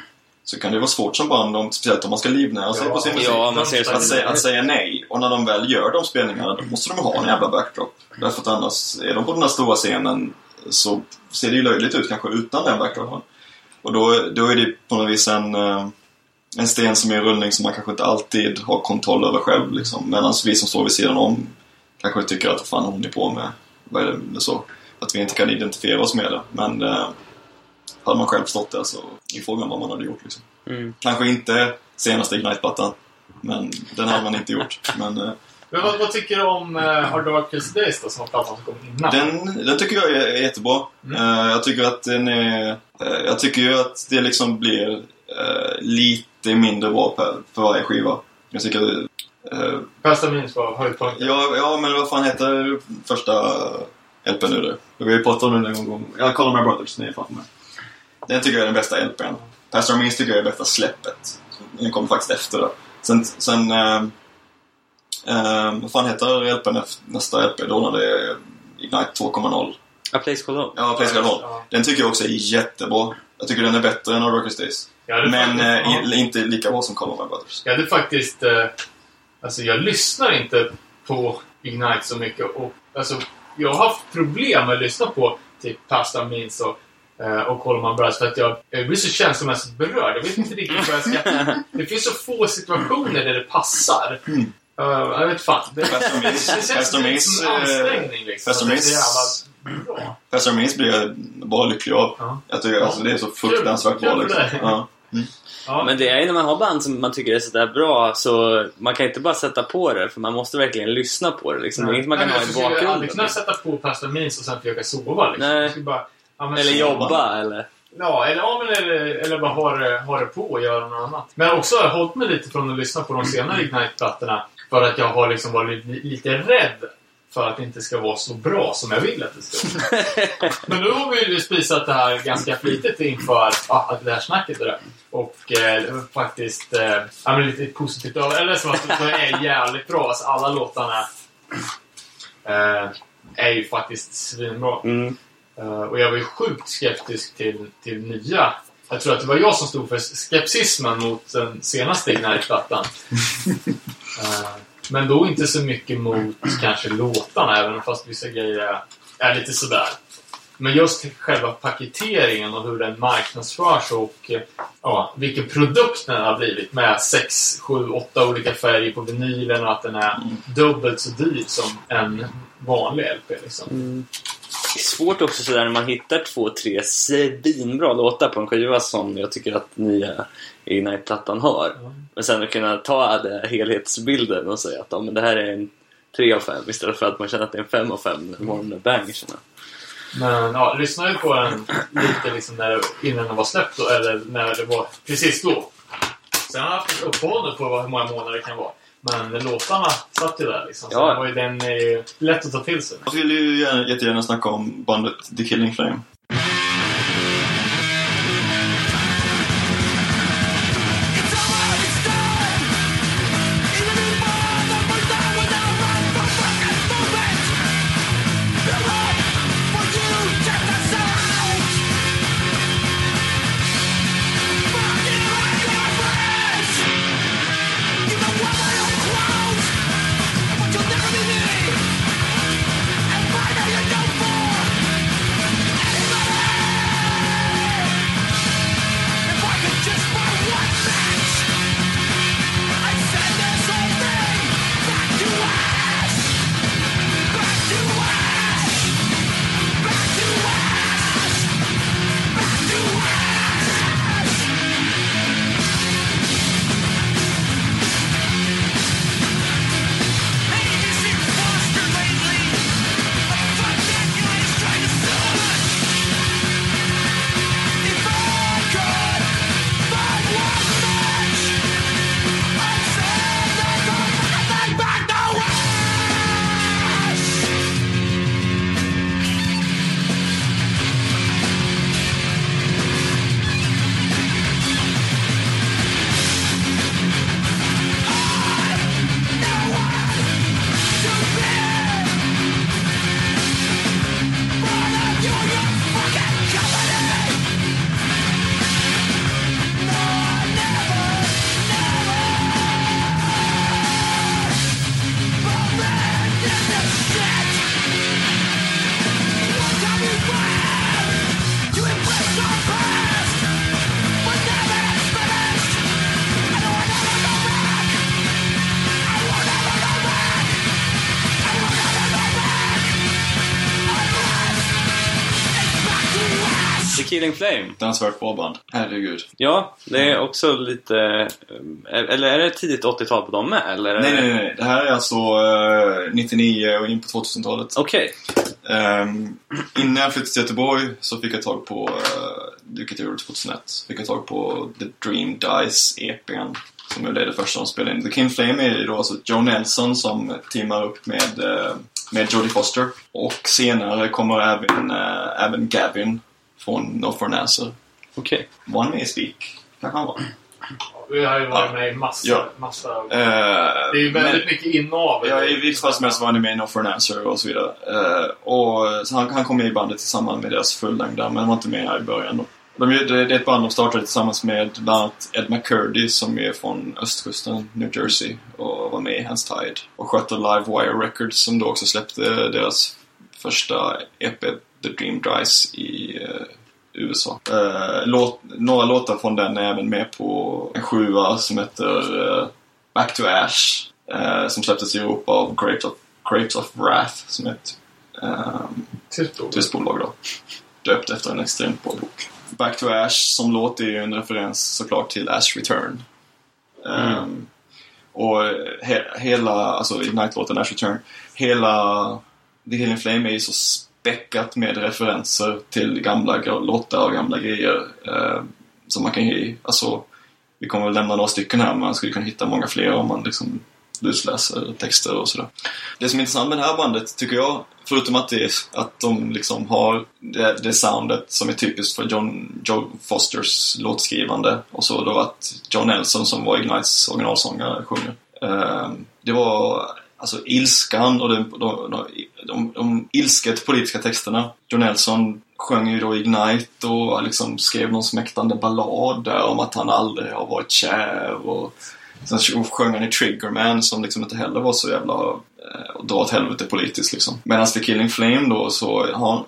så kan det vara svårt som band, om, speciellt om man ska livnära sig Ja, på sin musik. Ja, man ser Att säga, att säga nej. Och när de väl gör de spelningarna, då måste de ha en jävla backdrop. Därför att annars, är de på den där stora scenen så ser det ju löjligt ut kanske utan den backdropen. Och då, då är det på något vis en, eh, en sten som är i rullning som man kanske inte alltid har kontroll över själv. Liksom. Medan vi som står vid sidan om kanske tycker att vad fan hon är på med. Vad är det så? Att vi inte kan identifiera oss med det. Men eh, hade man själv stått där så är frågan vad man hade gjort. Liksom. Mm. Kanske inte senaste Ignite-plattan. Men den hade man inte gjort. Men eh, Men vad, vad tycker du om uh, Hard Darkest Days då, som plattan som kom innan? den, den tycker jag är, är jättebra. Mm. Eh, jag tycker att den är... eh, jag tycker ju att det liksom blir eh, lite mindre bra per, för varje skiva. Jag tycker... Uh, Bästa minns var höjdpunkten. ja, ja, men vad fan heter första LPn nu då? Vi har ju pratat om den en gång. Ja, Call My Brothers, ni är fan med. Den tycker jag är den bästa LPn. Pastor Means tycker jag är bästa släppet. Den kom faktiskt efter det. Sen, sen eh, eh, vad fan heter LPn nästa LP då när det är Ignite 2.0? A Place Called Home. Ja, Place God Hall. Ja. Den tycker jag också är jättebra. Jag tycker den är bättre än Our Darkest Days. Men faktiskt, eh, ja. inte lika bra som My Brothers. Jag hade faktiskt... Eh, alltså jag lyssnar inte på Ignite så mycket. Och, alltså, jag har haft problem med att lyssna på typ Pasta Means och, eh, och Coleman Brothers för att jag, jag blir så känslomässigt berörd. Jag vet inte riktigt vad jag ska... Det finns så få situationer där det passar. Mm. Eh, jag vet fan. Det, Pastor det känns Pastor lite Means, som en ansträngning liksom. Pastor det bra. Pastor blir jag bara lycklig av. Ja. Jag tycker alltså, det är så fruktansvärt bra liksom. dig. Ja. Men det är ju när man har band som man tycker är sådär bra så man kan inte bara sätta på det för man måste verkligen lyssna på det liksom. Det är inget man kan Nej, ha i jag skulle aldrig bakgrunden. kunna sätta på Pastor Means och sen försöka sova liksom. Nej. Jag bara, ja, Eller jobba eller... Ja, eller, ja, men eller, eller bara ha det, ha det på och göra något annat. Men också har jag hållit mig lite från att lyssna på de senare Ignite-plattorna. För att jag har liksom varit li, lite rädd för att det inte ska vara så bra som jag vill att det ska vara. Men nu har vi ju spisat det här ganska flitigt inför ja, det här snacket det. Och eh, faktiskt eh, ja, men lite positivt över. Eller som att det är jävligt bra. Alltså, alla låtarna eh, är ju faktiskt svinbra. Mm. Eh, och jag var ju sjukt skeptisk till, till nya. Jag tror att det var jag som stod för skepsismen mot den senaste Ignite-plattan. Eh, men då inte så mycket mot kanske låtarna, även fast vissa grejer är lite sådär. Men just själva paketeringen och hur den marknadsförs och eh, ja, vilken produkt den har blivit med 6, 7, 8 olika färger på vinylen och att den är dubbelt så dyr som en vanlig LP. Liksom. Det är svårt också sådär när man hittar två, tre svinbra låtar på en skiva som jag tycker att nya Ignite-plattan har. Ja. Men sen att kunna ta den helhetsbilden och säga att ja, men det här är en 3 av 5 istället för att man känner att det är en 5 av 5 när de där bangersarna. Men ja, lyssnade ju på den lite liksom när, innan den var släppt då, eller när det var precis då. Sen har jag haft ett uppehåll på hur många månader det kan vara. Men låtarna satt ju där liksom. Så Ja. den, var ju, den är ju lätt att ta till sig. Jag vill ju gärna, jättegärna snacka om bandet The Killing Flame. The Killing Flame. Fruktansvärt bra band. Herregud. Ja, det är också lite... eh, Eller är det tidigt 80-tal på dem med? Eller? Nej, nej, nej. Det här är alltså eh, 99 och in på 2000-talet. Okej. Um, innan jag flyttade till Göteborg så fick jag tag på, uh, vilket jag gjorde 2001, fick jag tag på The Dream Dice EPn. Som är det första de spelade in. The King Flame är ju då alltså Joe Nelson som teamar upp med, eh, med Jodie Foster. Och senare kommer även, eh, även Gavin från No For an Answer. Okej. Var han med i Speak? Kanske han var. Vi har ju varit med i massa... Ja. massa Eh, det är ju väldigt men- mycket inavel. Ja, i vilket fall som helst var han med i No For an Answer och så vidare. Eh, och, så han, han kom med i bandet tillsammans med deras fullängdare, men han var inte med här i början. Då. De, det, det är ett band de startade tillsammans med bland annat Ed McCurdy som är från östkusten, New Jersey, och var med i Hands Tide. Och skötte Live Wire Records som då också släppte deras första EP, The Dream Dice, i eh, USA. Eh, låt, några låtar från den är även med på en sjua som heter eh, Back to Ash. Eh, som släpptes i Europa av Grapes of, Grapes of Wrath som är ett ord. tyskt bolag då. Döpt efter en extremt bra bok. Back to Ash som låt är ju en referens såklart till Ash Return. Ehm, och he, hela, alltså Ignite-låten Ash Return, hela The Healing Flame är ju så späckat med referenser till gamla låtar och gamla grejer. Eh, som man kan ge, alltså vi kommer väl lämna några stycken här men man skulle kunna hitta många fler om man liksom lusläser texter och sådär. Det som är intressant med det här bandet tycker jag, förutom att, det är, att de liksom har det, det soundet som är typiskt för John, Joe Fosters låtskrivande och så då att John Nelson som var Ignites originalsångare sjunger. Eh, det var alltså ilskan och de, de, de, de, de ilsket politiska texterna. John Nelson sjöng ju då Ignite och liksom skrev någon smäktande ballad där om att han aldrig har varit kär och Sen sjöng han i Triggerman som liksom inte heller var så jävla eh, dra åt helvete politiskt liksom. Medan The Killing Flame då så har han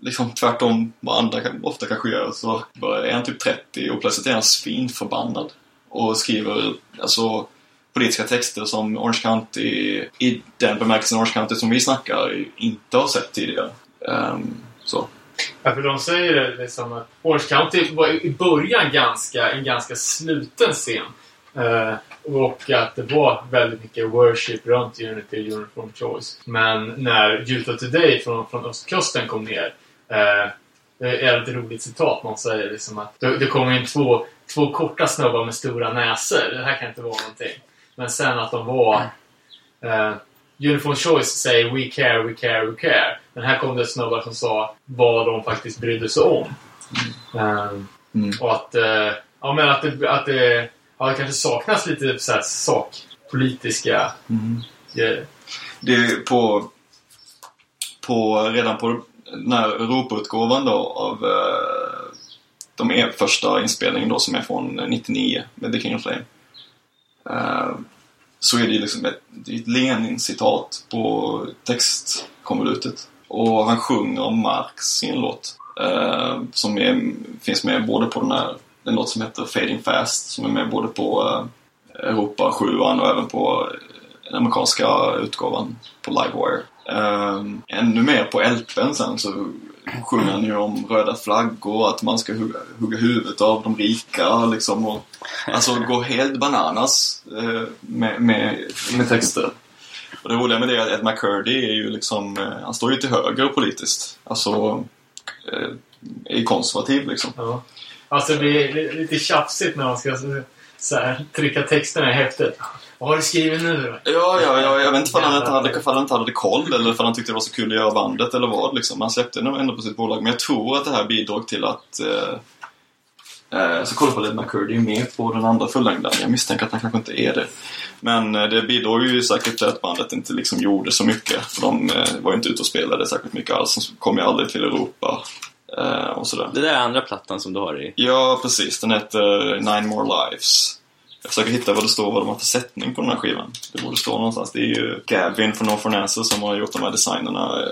liksom tvärtom vad andra kan- ofta kanske gör så är han typ 30 och plötsligt är han svinförbannad. Och skriver alltså politiska texter som Orange County, i den bemärkelsen Orange County som vi snackar, inte har sett tidigare. Um, så. Ja, för de säger det liksom att Orange County var i början ganska, en ganska sluten scen. Uh, och att det var väldigt mycket worship runt Unity och Uniform Choice. Men när Utah Today från, från östkusten kom ner uh, det är ett roligt citat. Någon säger liksom att det, det in två, två korta snubbar med stora näsor. Det här kan inte vara någonting. Men sen att de var... Eh, Uniform Choice säger We care, we care, we care. Men här kom det snubbar som sa vad de faktiskt brydde sig om. Ehm, Mm. Och att, eh, ja, men att, det, att det, ja, det kanske saknas lite så här, sakpolitiska grejer. Det är på, på redan på den här Europautgåvan då av eh, de är första inspelningen då som är från 99 med The King of Flame. Eh, så är det ju liksom ett, ett Lenin-citat på textkonvolutet. Och han sjunger om Marx i en låt. Eh, som är, finns med både på den här, en låt som heter Fading Fast som är med både på eh, Europa 7 och även på eh, den amerikanska utgåvan på Livewire. Um, ännu mer på LPn sen så sjunger han ju om röda flaggor, att man ska hugga, hugga huvudet av de rika liksom. Och, alltså gå helt bananas eh, med, med, med texter. Och det roliga med det är att Ed McCurdy är ju liksom, eh, han står ju till höger politiskt. Alltså, eh, är konservativ liksom. Ja. Alltså det blir lite tjafsigt när man ska så här, trycka texterna i häftet. Vad har du skrivit nu då? Ja, ja, ja, jag vet inte ifall han inte hade, ifall han inte hade koll eller ifall han tyckte det var så kul att göra bandet eller vad liksom. Han släppte det ändå på sitt bolag. Men jag tror att det här bidrog till att... Eh, eh, så kolla på Led McCurdy är med på den andra fullängdaren. Jag misstänker att han kanske inte är det. Men eh, det bidrog ju säkert till att bandet inte liksom gjorde så mycket. För de eh, var ju inte ute och spelade särskilt mycket alls. De kom ju aldrig till Europa. Eh, och sådär. Det där är andra plattan som du har i. Ja, precis. Den heter Nine More Lives. Jag försöker hitta vad det står, vad de har för sättning på den här skivan. Det borde stå någonstans. Det är ju Gavin från No For an Answer som har gjort de här designerna.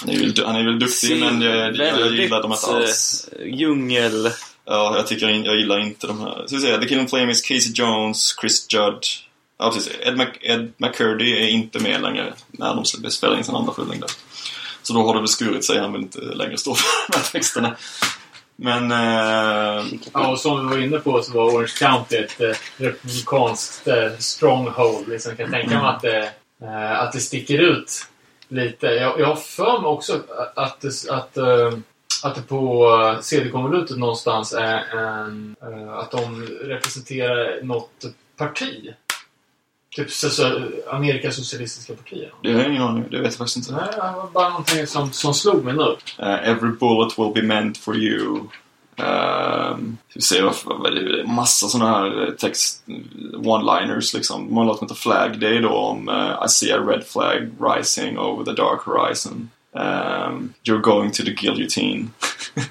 Han är ju, han är väl duktig, men jag, jag, jag gillar dem inte alls. eh, djungel... Ja, jag tycker in- jag gillar inte de här. Ska vi säga, The Killing Flame is Casey Jones, Chris Judd. Ja, precis. Ed, Mc, Ed McCurdy är inte med längre när de spelar in sin andra fullängd. Så då har det väl skurit sig. Han vill inte längre stå för de här texterna. Men... Eh, Ja, och som vi var inne på så var Orange County ett eh, republikanskt eh, stronghold. Liksom. Jag kan tänka mig att det, eh, att det sticker ut lite. Jag, jag har för mig också att, det- att, eh, att det på CD-konvolutet någonstans är en, att de representerar något parti. Typ så, Amerikas socialistiska partier. det har jag ingen aning Det vet jag faktiskt inte. Nej, det var bara någonting som, som slog mig nu. Eh, every bullet will be meant for you. Um, vi ser vad, det är massa sådana här eh, text one-liners liksom. De har en låt som heter Flag Day då om eh, I see a red flag rising over the dark horizon. Um, you're going to the guillotine.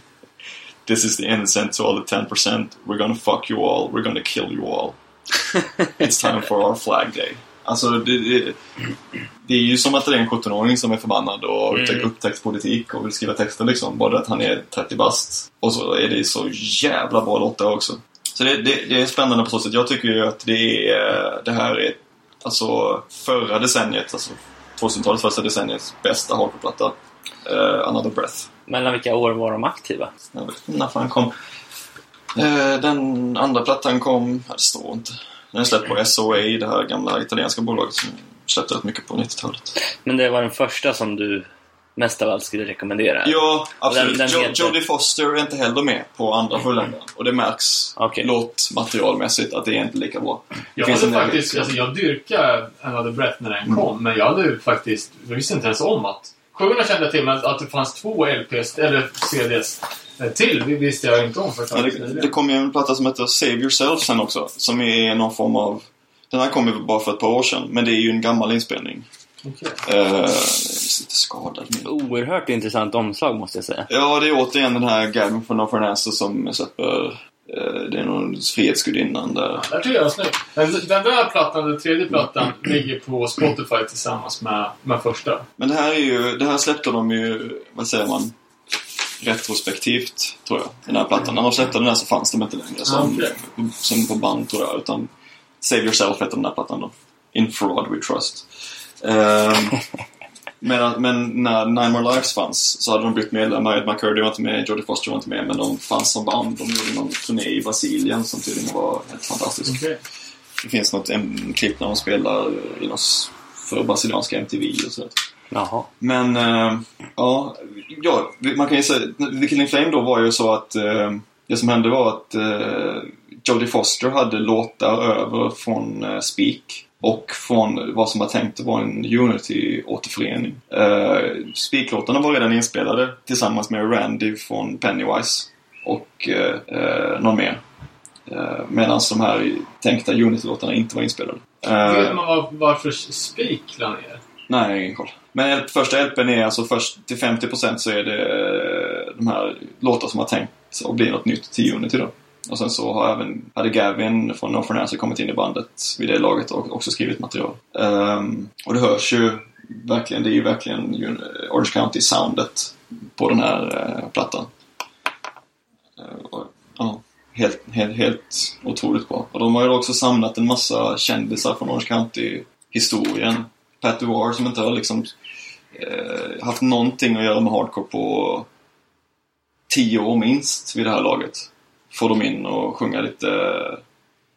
This is the innocent to all the 10%. We're gonna fuck you all. We're gonna kill you all. It's time for our flag day. Alltså, det, det, det är ju som att det är en 17-åring som är förbannad och Mm. upptäckt politik och vill skriva texter liksom. Bara att han är 30 bast. Och så är det så jävla bra låtar också. Så det, det, det är spännande på så sätt. Jag tycker ju att det, är, det här är alltså förra decenniet, alltså 2000-talets första decenniets bästa hardcore-platta. Eh, Another Breath. Mellan vilka år var de aktiva? Jag vet inte när fan kom. Eh, den andra plattan kom, det står inte. Den är släppt på SOA, det här gamla italienska bolaget som släppte rätt mycket på 90-talet. Men det var den första som du mest av allt skulle rekommendera? Ja, absolut. Den- den Jo- heter- Jodie Foster är inte heller med på andra fullängden. Och det märks Okej. låtmaterialmässigt att det är inte lika bra. Jag finns hade en- faktiskt, alltså jag dyrkade Another Breath när den kom, men jag hade ju faktiskt, jag visste inte ens om att Sjuorna kände jag till, men att det fanns två LPs, eller CDs till, det visste jag inte om för Ja, det, det kom ju en platta som heter Save Yourself sen också. Som är någon form av... Den här kom ju bara för ett par år sedan, men det är ju en gammal inspelning. Okej. Eh, jag är lite skadad nu. Oerhört intressant omslag måste jag säga. Ja, det är återigen den här Gavin från No For an Answer som släpper... eh, det är någon Frihetsgudinnan där. Där tycker jag var snyggt. Den, den där plattan, den tredje plattan, ligger på Spotify tillsammans med, med första. Men det här är ju... Det här släppte de ju... Vad säger man? Retrospektivt, tror jag. Den här plattan. När de släppte den här så fanns de inte längre som, okej. som på band, tror jag. Utan Save Yourself hette den här plattan då. In Fraud We Trust. Ehm, men, men när Nine More Lives fanns så hade de bytt medlemmar. Ed McCurdy var inte med, Jodie Foster var inte med. Men de fanns som band. De gjorde någon turné i Brasilien som tydligen var helt fantastisk. Okej. Det finns något en, klipp när de spelar i något för brasilianska MTV och sådär. Jaha. Men, eh, ja, ja, man kan ju säga, The Killing Flame då var ju så att eh, det som hände var att eh, Jodie Foster hade låtar över från eh, Speak och från vad som var tänkt att vara en Unity-återförening. Eh, Speak-låtarna var redan inspelade tillsammans med Randy från Pennywise och eh, eh, någon mer. Eh, Medan de här tänkta Unity-låtarna inte var inspelade. Eh, Vet man var, varför Speak la ner? Nej, ingen koll. Men L- första LPn är alltså först till 50% så är det eh, de här låtar som har tänkt att bli något nytt till Unity då. Och sen så har även, hade Gavin från No For Answer kommit in i bandet vid det laget och också skrivit material. Um, och det hörs ju verkligen, det är ju verkligen eh, Orange County-soundet på den här uh, plattan. Uh, och, uh, helt, helt, helt otroligt bra. Och de har ju också samlat en massa kändisar från Orange County-historien. Pat Duar som inte har liksom eh, haft någonting att göra med hardcore på tio år minst vid det här laget. Får de in och sjunga lite eh,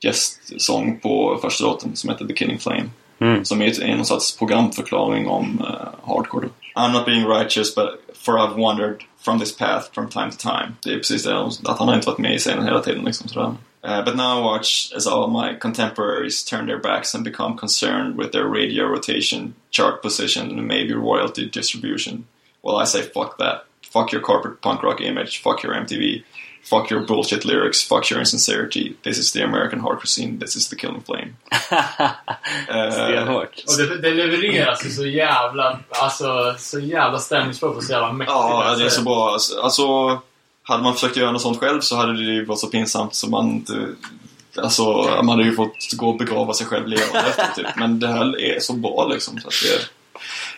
gästsång på första låten som heter The Killing Flame. Mm. Som är någon sorts programförklaring om uh, hardcore. I'm not being righteous but for I've wandered from this path from time to time. Det är precis det, att han har inte varit med i scenen hela tiden liksom sådär. Uh, but now I watch as all my contemporaries turn their backs and become concerned with their radio rotation, chart position and maybe royalty distribution. Well I say fuck that. Fuck your corporate punk rock image, fuck your MTV, fuck your bullshit lyrics, fuck your insincerity. This is the American hardcore scene, this is the killing flame. Stenhårt. Och det, det levereras ju så jävla, alltså, så jävla stämningsfullt och så jävla mäktigt. Ja, alltså. det är så bra. Alltså- Alltså, hade man försökt göra något sånt själv så hade det ju varit så pinsamt så man inte... Alltså, man hade ju fått gå och begrava sig själv levande efter typ. Men det här är så bra liksom. Så att det...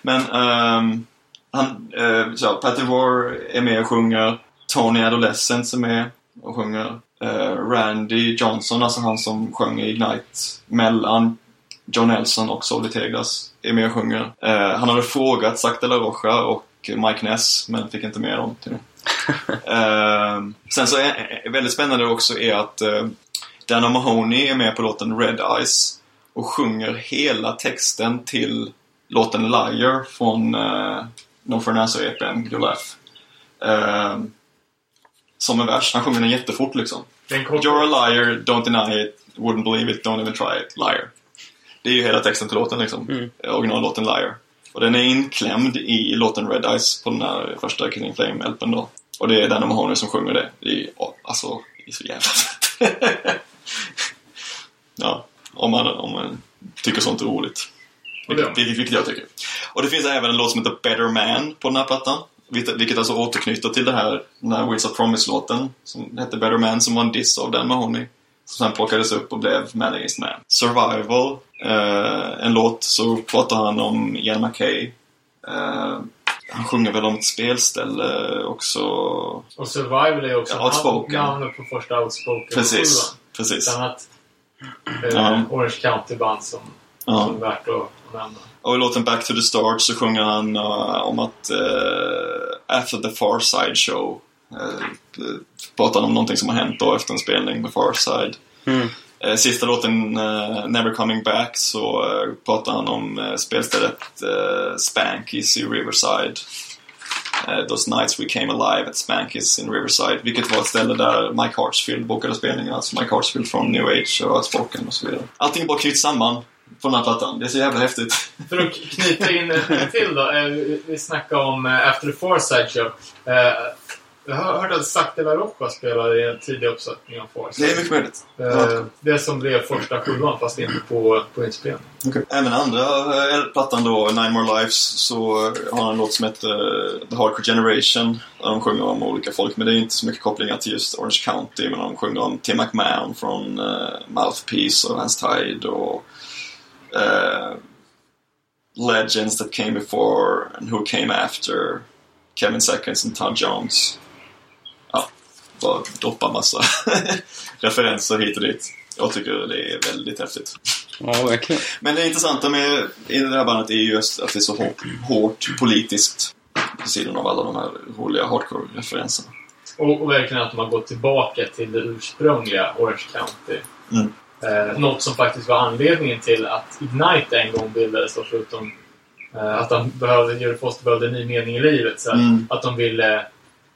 Men, Um, han, uh, så, Patty War är med och sjunger. Tony Adolescence är med och sjunger. Uh, Randy Johnson, alltså han som sjöng i Ignite mellan John Nelson och Solly Teglas är med och sjunger. Uh, han hade frågat Zac de la Rocha och Mike Ness, men fick inte med dem till det. Eh, sen så är, är väldigt spännande också är att uh, Dana Mahoney är med på låten Red Eyes och sjunger hela texten till låten Liar från uh, No For an Answer-EPn You Laugh. Eh, som en vers. Han sjunger den jättefort liksom. Den You're a liar, don't deny it, wouldn't believe it, don't even try it, liar. Det är ju hela texten till låten liksom. Mm. Originallåten Liar. Och den är inklämd i låten Red Eyes på den här första Killing Flame-LPn då. Och det är Danny Mahoney som sjunger det. Det är, alltså, det är så jävla fett. ja, om man, om man tycker sånt är roligt. Vilket, vilket, jag tycker. Och det finns även en låt som heter Better Man på den här plattan. Vilket, alltså återknyter till det här, den här Wheels of Promise-låten. Som hette Better Man, som var en diss av Dan Mahoney. Som sen plockades upp och blev Man Against Man. Survival, en låt, så pratar han om Ian McKay. Eh, han sjunger väl om ett spelställe också. Och Survival är också Ja, Outspoken. namnet på första Outspoken Precis, precis. Ett annat eh, Ja. Orange County-band som, Ja. som är värt att nämna. Och i låten Back to the Start så sjunger han eh, om att eh, After the Far Side Show uh, pratar han om någonting som har hänt då efter en spelning med Far Side. Mm. Eh, Sista låten, eh, Never Coming Back, så eh, pratar han om eh, spelstället eh, Spankies i Riverside. Eh, Those nights we came alive at Spankies in Riverside. Vilket var ett ställe där Mike Hartsfield bokade spelningar. Alltså Mike Hartsfield från New Age och Outspoken och så vidare. Allting bara knyts samman på den här plattan. Det är så jävla häftigt. För att knyta in en till då. Eh, vi- snackade om eh, After the Foresight Show. Eh, Jag har hört att Zac de la Rocha spelade i en tidig uppsättning av Far Det är mycket möjligt. Eh, Det som blev första skivan fast inte på, på inspelning. Även andra eh, plattan då, Nine More Lives, så har han en låt som heter eh, The Hardcore Generation. Där de sjunger om olika folk, men det är inte så mycket kopplingar till just Orange County. Men de sjunger om Tim McMahon från uh, Mouthpiece och Hans Tide och eh, Legends that came before and who came after. Kevin Seconds and Todd Jones. Bara droppa massa referenser hit och dit. Jag tycker det är väldigt häftigt. Ja, verkligen. Men det intressanta med i det här bandet är just att det är så hårt, hårt politiskt. På sidan av alla de här roliga hardcore-referenserna. Och, och verkligen att de har gått tillbaka till det ursprungliga Orange County. Mm. Eh, något som faktiskt var anledningen till att Ignite en gång bildades. Då, förutom eh, att de behövde, Jerry Foster behövde en ny mening i livet. Så Mm. Att de ville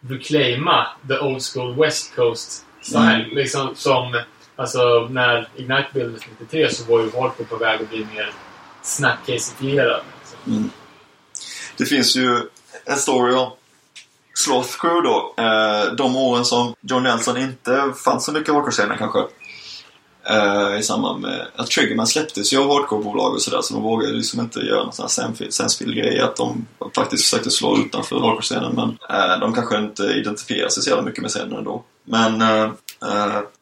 reclaima the old school West Coast style. Mm. Liksom som, alltså när Ignite bildades 93 så var ju hardcore på väg att bli mer snapcasifierad. Liksom. Mm. Det finns ju en story om Sloth Crew då. Eh, de åren som John Nelson inte fanns så mycket i hardcore-scenen kanske. Uh, I samband med att Triggerman släpptes ju av hardcore-bolag och sådär så de vågade liksom inte göra någon sån här sensibil-grej att de faktiskt försökte slå utanför hardcore-scenen men uh, de kanske inte identifierar sig så jävla mycket med scenen ändå. Men uh,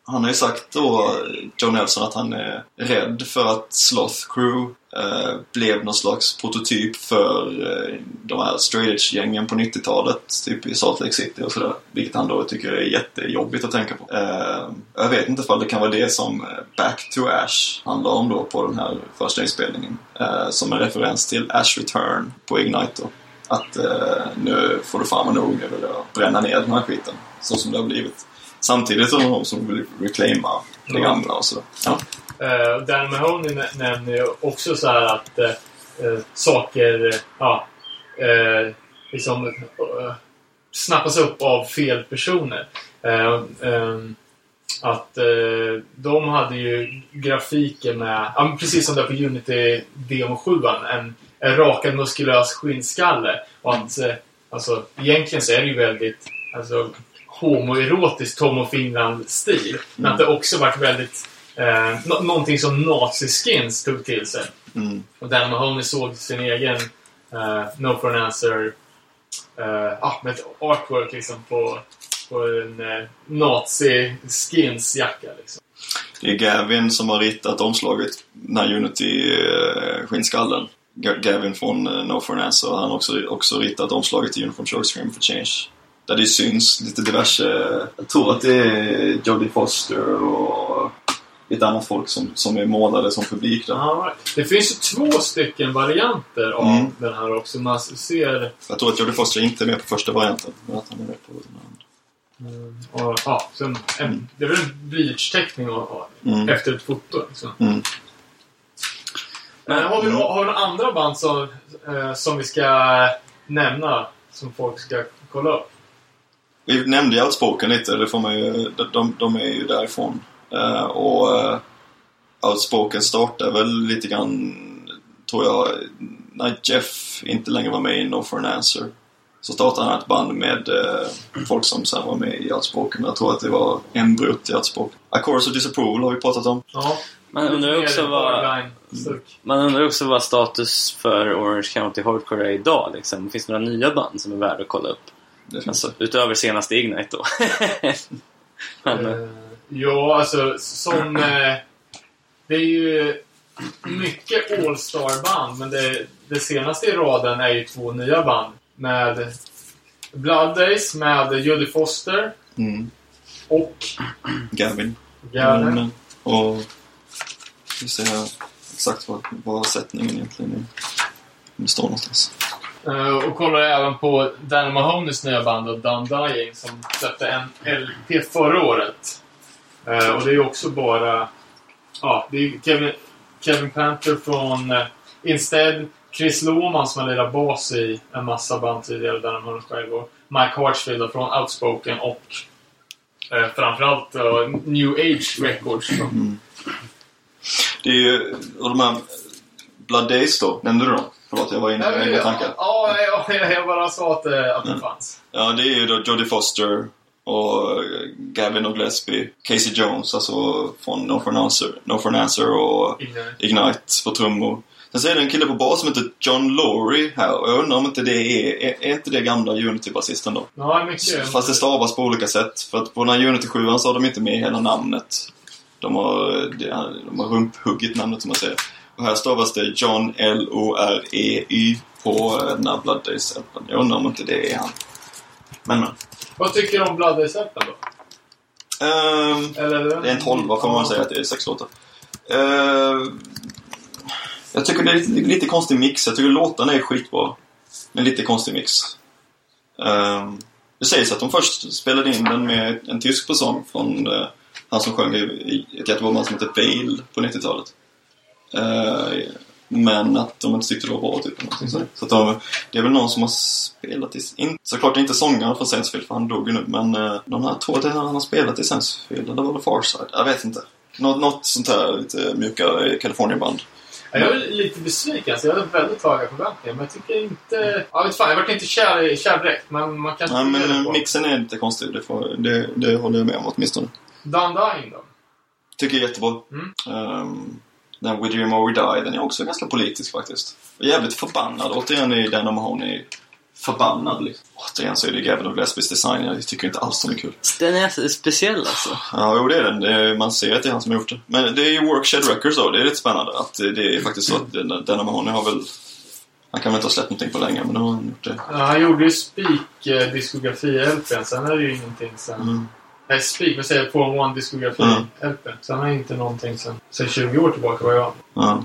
han har ju sagt då, John Nelson, att han är rädd för att Sloth Crew Eh, blev någon slags prototyp för eh, de här straight gängen på 90-talet, typ i Salt Lake City och sådär. Vilket han då tycker är jättejobbigt att tänka på. Eh, jag vet inte ifall det kan vara det som Back to Ash handlar om då på den här första inspelningen. Som en referens till Ash Return på Ignite då. Att nu får du fan vara nog, jag vill bränna ner den här skiten. Så som det har blivit. Samtidigt som de som vill reclaima det gamla och sådär. Ja. Uh, Dan Mahoney nä- nämner ju också så här att eh, saker ja, eh, liksom eh, snappas upp av fel personer. Ehm, att de hade ju grafiker med, ja, precis som det på Unity Demo 7 en, en rakad muskulös skinnskalle. Och att, alltså, egentligen så är det ju väldigt alltså, homoerotisk Tom och Finland-stil. Men att det också varit väldigt Eh, nå- någonting som Nazi-skins tog till sig. Mm. Och Dan Mahoney såg sin egen eh, No for an answer eh, ah, med ett artwork liksom på, på en eh, Nazi-skins-jacka. Liksom. Det är Gavin som har ritat omslaget, den här Unity-skinnskallen. Gavin från eh, No For An Answer. Han har också, också ritat omslaget till Uniform Show Scream for Change. Där det syns lite diverse... Jag tror att det är Jodie Foster och lite annat folk som, som är målade som publik där. Ja, det finns ju två stycken varianter av Mm. den här också. Man ser... Jag tror att Jodie Foster inte är med på första varianten, men att han är med på den andra. Och, ja, sen, en, det är väl en av- Mm. efter ett foto. Liksom. Mm. Men har vi, har vi några andra band som, eh, som vi ska nämna? Som folk ska kolla upp? Vi nämnde ju Outspoken lite, det får man ju, de, de, de är ju därifrån. Eh, och uh, Outspoken startade väl lite grann, tror jag, när Jeff inte längre var med i No for an Answer. Så startade han ett band med eh, folk som sen var med i Outspoken. Jag tror att det var embryot till Outspoken. A Chorus of Disapproval har vi pratat om. Ja, Man undrar också vad... Man undrar också vad status för Orange County Hardcore är idag. Liksom. Finns det några nya band som är värda att kolla upp? Alltså, utöver senaste Ignite då. Men, Eh, ja, alltså som... Eh, det är ju mycket All-Star-band, men det, det senaste i raden är ju två nya band. Med Blood Days med Jodie Foster Mm. och Gavin. Gavin. Mm, och... Vi ser här exakt vad, vad sättningen egentligen är. Om det står någonstans. Eh, och kollar även på Dan Mahoneys nya band och Done Dying som släppte en LP förra året. Eh, och det är också bara... Ja, det är Kevin, Kevin Panther från uh, Instead, Chris Lohman som har lirat bas i en massa band tidigare, Dan Mahoney själv, och Mike Hartsfield från Outspoken och uh, framförallt uh, New Age Records. Mm. Det är ju... Och de här... Blood Days då, nämnde du dem? Förlåt, jag var inne Ja, egna tankar. ja, ja, ja, jag bara sa att, eh, att det Mm. fanns. Ja, det är ju då Jodie Foster och Gavin Gillespie. Casey Jones, alltså från No for an Answer, no for an answer och Ignite på trummor. Sen så är det en kille på bas som heter John Laurie här och jag undrar om inte det är, är, är inte det gamla Unity-basisten då? Ja, mycket. Fast det stavas på olika sätt. För att på den här Unity 7 så har de inte med hela namnet. De har, de har rumphuggit namnet som man säger. Och här stavas det John L-O-R-E-Y på den här Blood days -appen. Jag undrar om inte det är han. Men men. Vad tycker du om Blood Days-appen då? Ehm, Eller, det är en tolva får man säga att det är sex låtar. Ehm, jag tycker det är lite, lite konstig mix. Jag tycker låtarna är skitbra. Men lite konstig mix. Ehm, det sägs att de först spelade in den med en tysk sång från eh, han som sjöng i, i ett Göteborgsband som heter Bale på 90-talet. Ehm, men att de inte tyckte det var bra typ. någonting sånt. Så de, det är väl någon som har spelat i... In, såklart inte sångaren från Sensefield för han dog ju nu. Men eh, de här, det är han har spelat i Sensefield. Eller var det Farside? Jag vet inte. Något, något sånt här lite mjukare California-band. Ja, Jag är lite besviken. Alltså, jag hade väldigt höga förväntningar. Men jag tycker inte... Jag vet fan, jag vart inte kär, kär direkt. Men man kan Nej men eh, på. mixen är lite konstig. Det, får, det, det håller jag med om åtminstone. Done Dying då? Tycker jag är jättebra. Mm. Um, den We Dream or We Die, den är också ganska politisk faktiskt. Och jävligt förbannad. Återigen är Dan O'Mahony förbannad liksom. Återigen så är det Gavin och Gillespies design. Jag tycker inte alls de är kul. den är så speciell alltså. Ja, jo det är den. Det är, man ser att det är han som har gjort det. Men det är ju Workshed Records då. Det är lite spännande. Att det, är faktiskt så att Dan O'Mahony har väl... Han kan väl inte ha släppt någonting på länge, men då har han gjort det. Ja, han gjorde ju Speak eh, diskografi-LPn. Sen är det ju ingenting sen... Mm. Nej, Speak, vad säger jag? Form 1 diskografi-LPn. Sen är det inte någonting sen, sen 20 år tillbaka vad jag... Ja.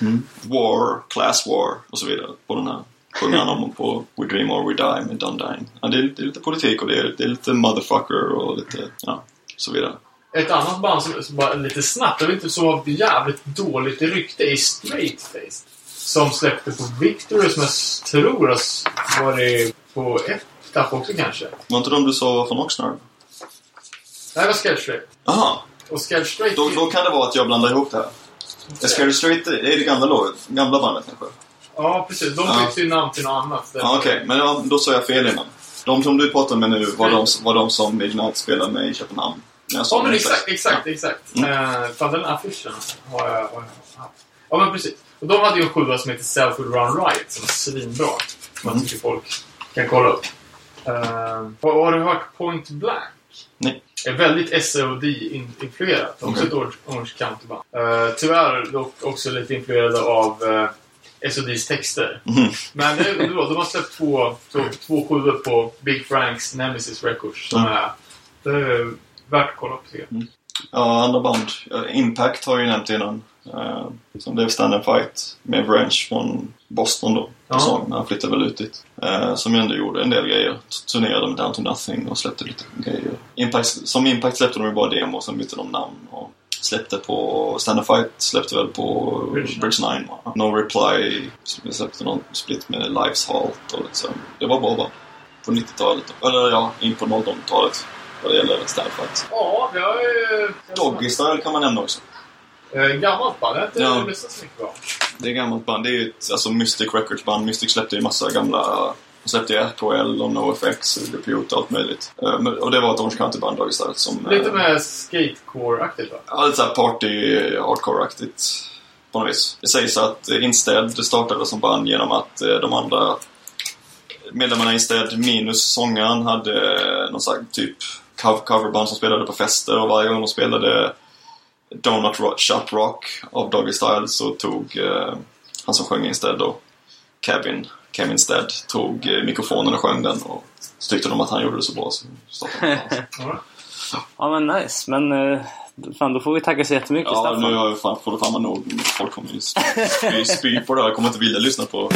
Mm. War, Class War och så vidare på den här. Sjunger han om på We Dream or We Die med Done Dying. Ja, det, är, det är lite politik och det är, det är lite motherfucker och lite, ja, så vidare. Ett annat band som, som bara lite snabbt, jag vet inte, som har jävligt dåligt rykte är Straight Face. Som släppte på Victory som jag tror har varit på ett tapp också kanske. Var inte de du sa från Oxnard? Det här var Scared Straight. Aha, Och Scared Straight... då, då kan det vara att jag blandar ihop det här. Scared Straight, det är det gamla, låget, gamla bandet kanske? Ja, precis. De Ja. bytte ju namn till något annat. Ja, okej. Men ja, då sa jag fel innan. De som du pratar med nu var de, var de som Ignite spelade med i Köpenhamn. Ja, men det exakt, först. exakt, exakt. Mm. Eh, fan, den affischen har jag, har jag haft. Ja, men precis. Och de hade ju en skiva som heter Self Will Run Riot som är svinbra. Som Mm. jag tycker folk kan kolla upp. Uh, har du hört Point Blank? Nej. är väldigt SOD-influerat. Också Okej. ett Orange, Orange County-band. Uh, tyvärr dock också lite influerade av uh, SODs texter. Mhm. Men det, var, de har släppt två, två, två skivor på Big Franks Nemesis Records som Mm. är, det är värt att kolla upp jag. Ja, andra band. Impact har jag ju nämnt innan. Eh, som blev Stand and Fight med Wrench från Boston då. Ja. På sång, han flyttade väl ut dit. Eh, som ju ändå gjorde en del grejer. Turnerade med Down to Nothing och släppte lite grejer. Impact, som Impact släppte de ju bara demo, sen bytte de namn. Och släppte på Stand and Fight, släppte väl på Bridge Bridge 9 va? No Reply släppte någon split med Lives Halt och så. Det var bra band. På 90-talet. Eller ja, in på 00-talet. Vad det gäller Fight. Ja, vi har ju... Doggy Style kan man nämna också. Eh, gammalt band. Jag har inte Ja. lyssnat så mycket på. Det är gammalt band. Det är ju ett alltså Mystic Records band. Mystic släppte ju massa gamla... De släppte ju RKL och NoFX, Depute och allt möjligt. Eh, Och det var ett Orange County-band Doggy Style som... Lite mer skatecore-aktigt va? Ja, lite såhär party hardcore-aktigt på något vis. Det sägs att Instead startade som band genom att eh, de andra medlemmarna Instead minus sångaren hade någon slags typ coverband som spelade på fester och varje gång de spelade Donut Rock, Shut Rock av Doggy Style så tog eh, han som sjöng Instead då, Kevin, Kevin Instead, tog eh, mikrofonen och sjöng den och så tyckte de att han gjorde det så bra så startade de band. Ja men nice, men eh, fan då får vi tacka så jättemycket Ja, Staffan. nu har jag fan, får det fan vara nog. Folk kommer ju spy, spy på det här. Jag kommer inte vilja lyssna på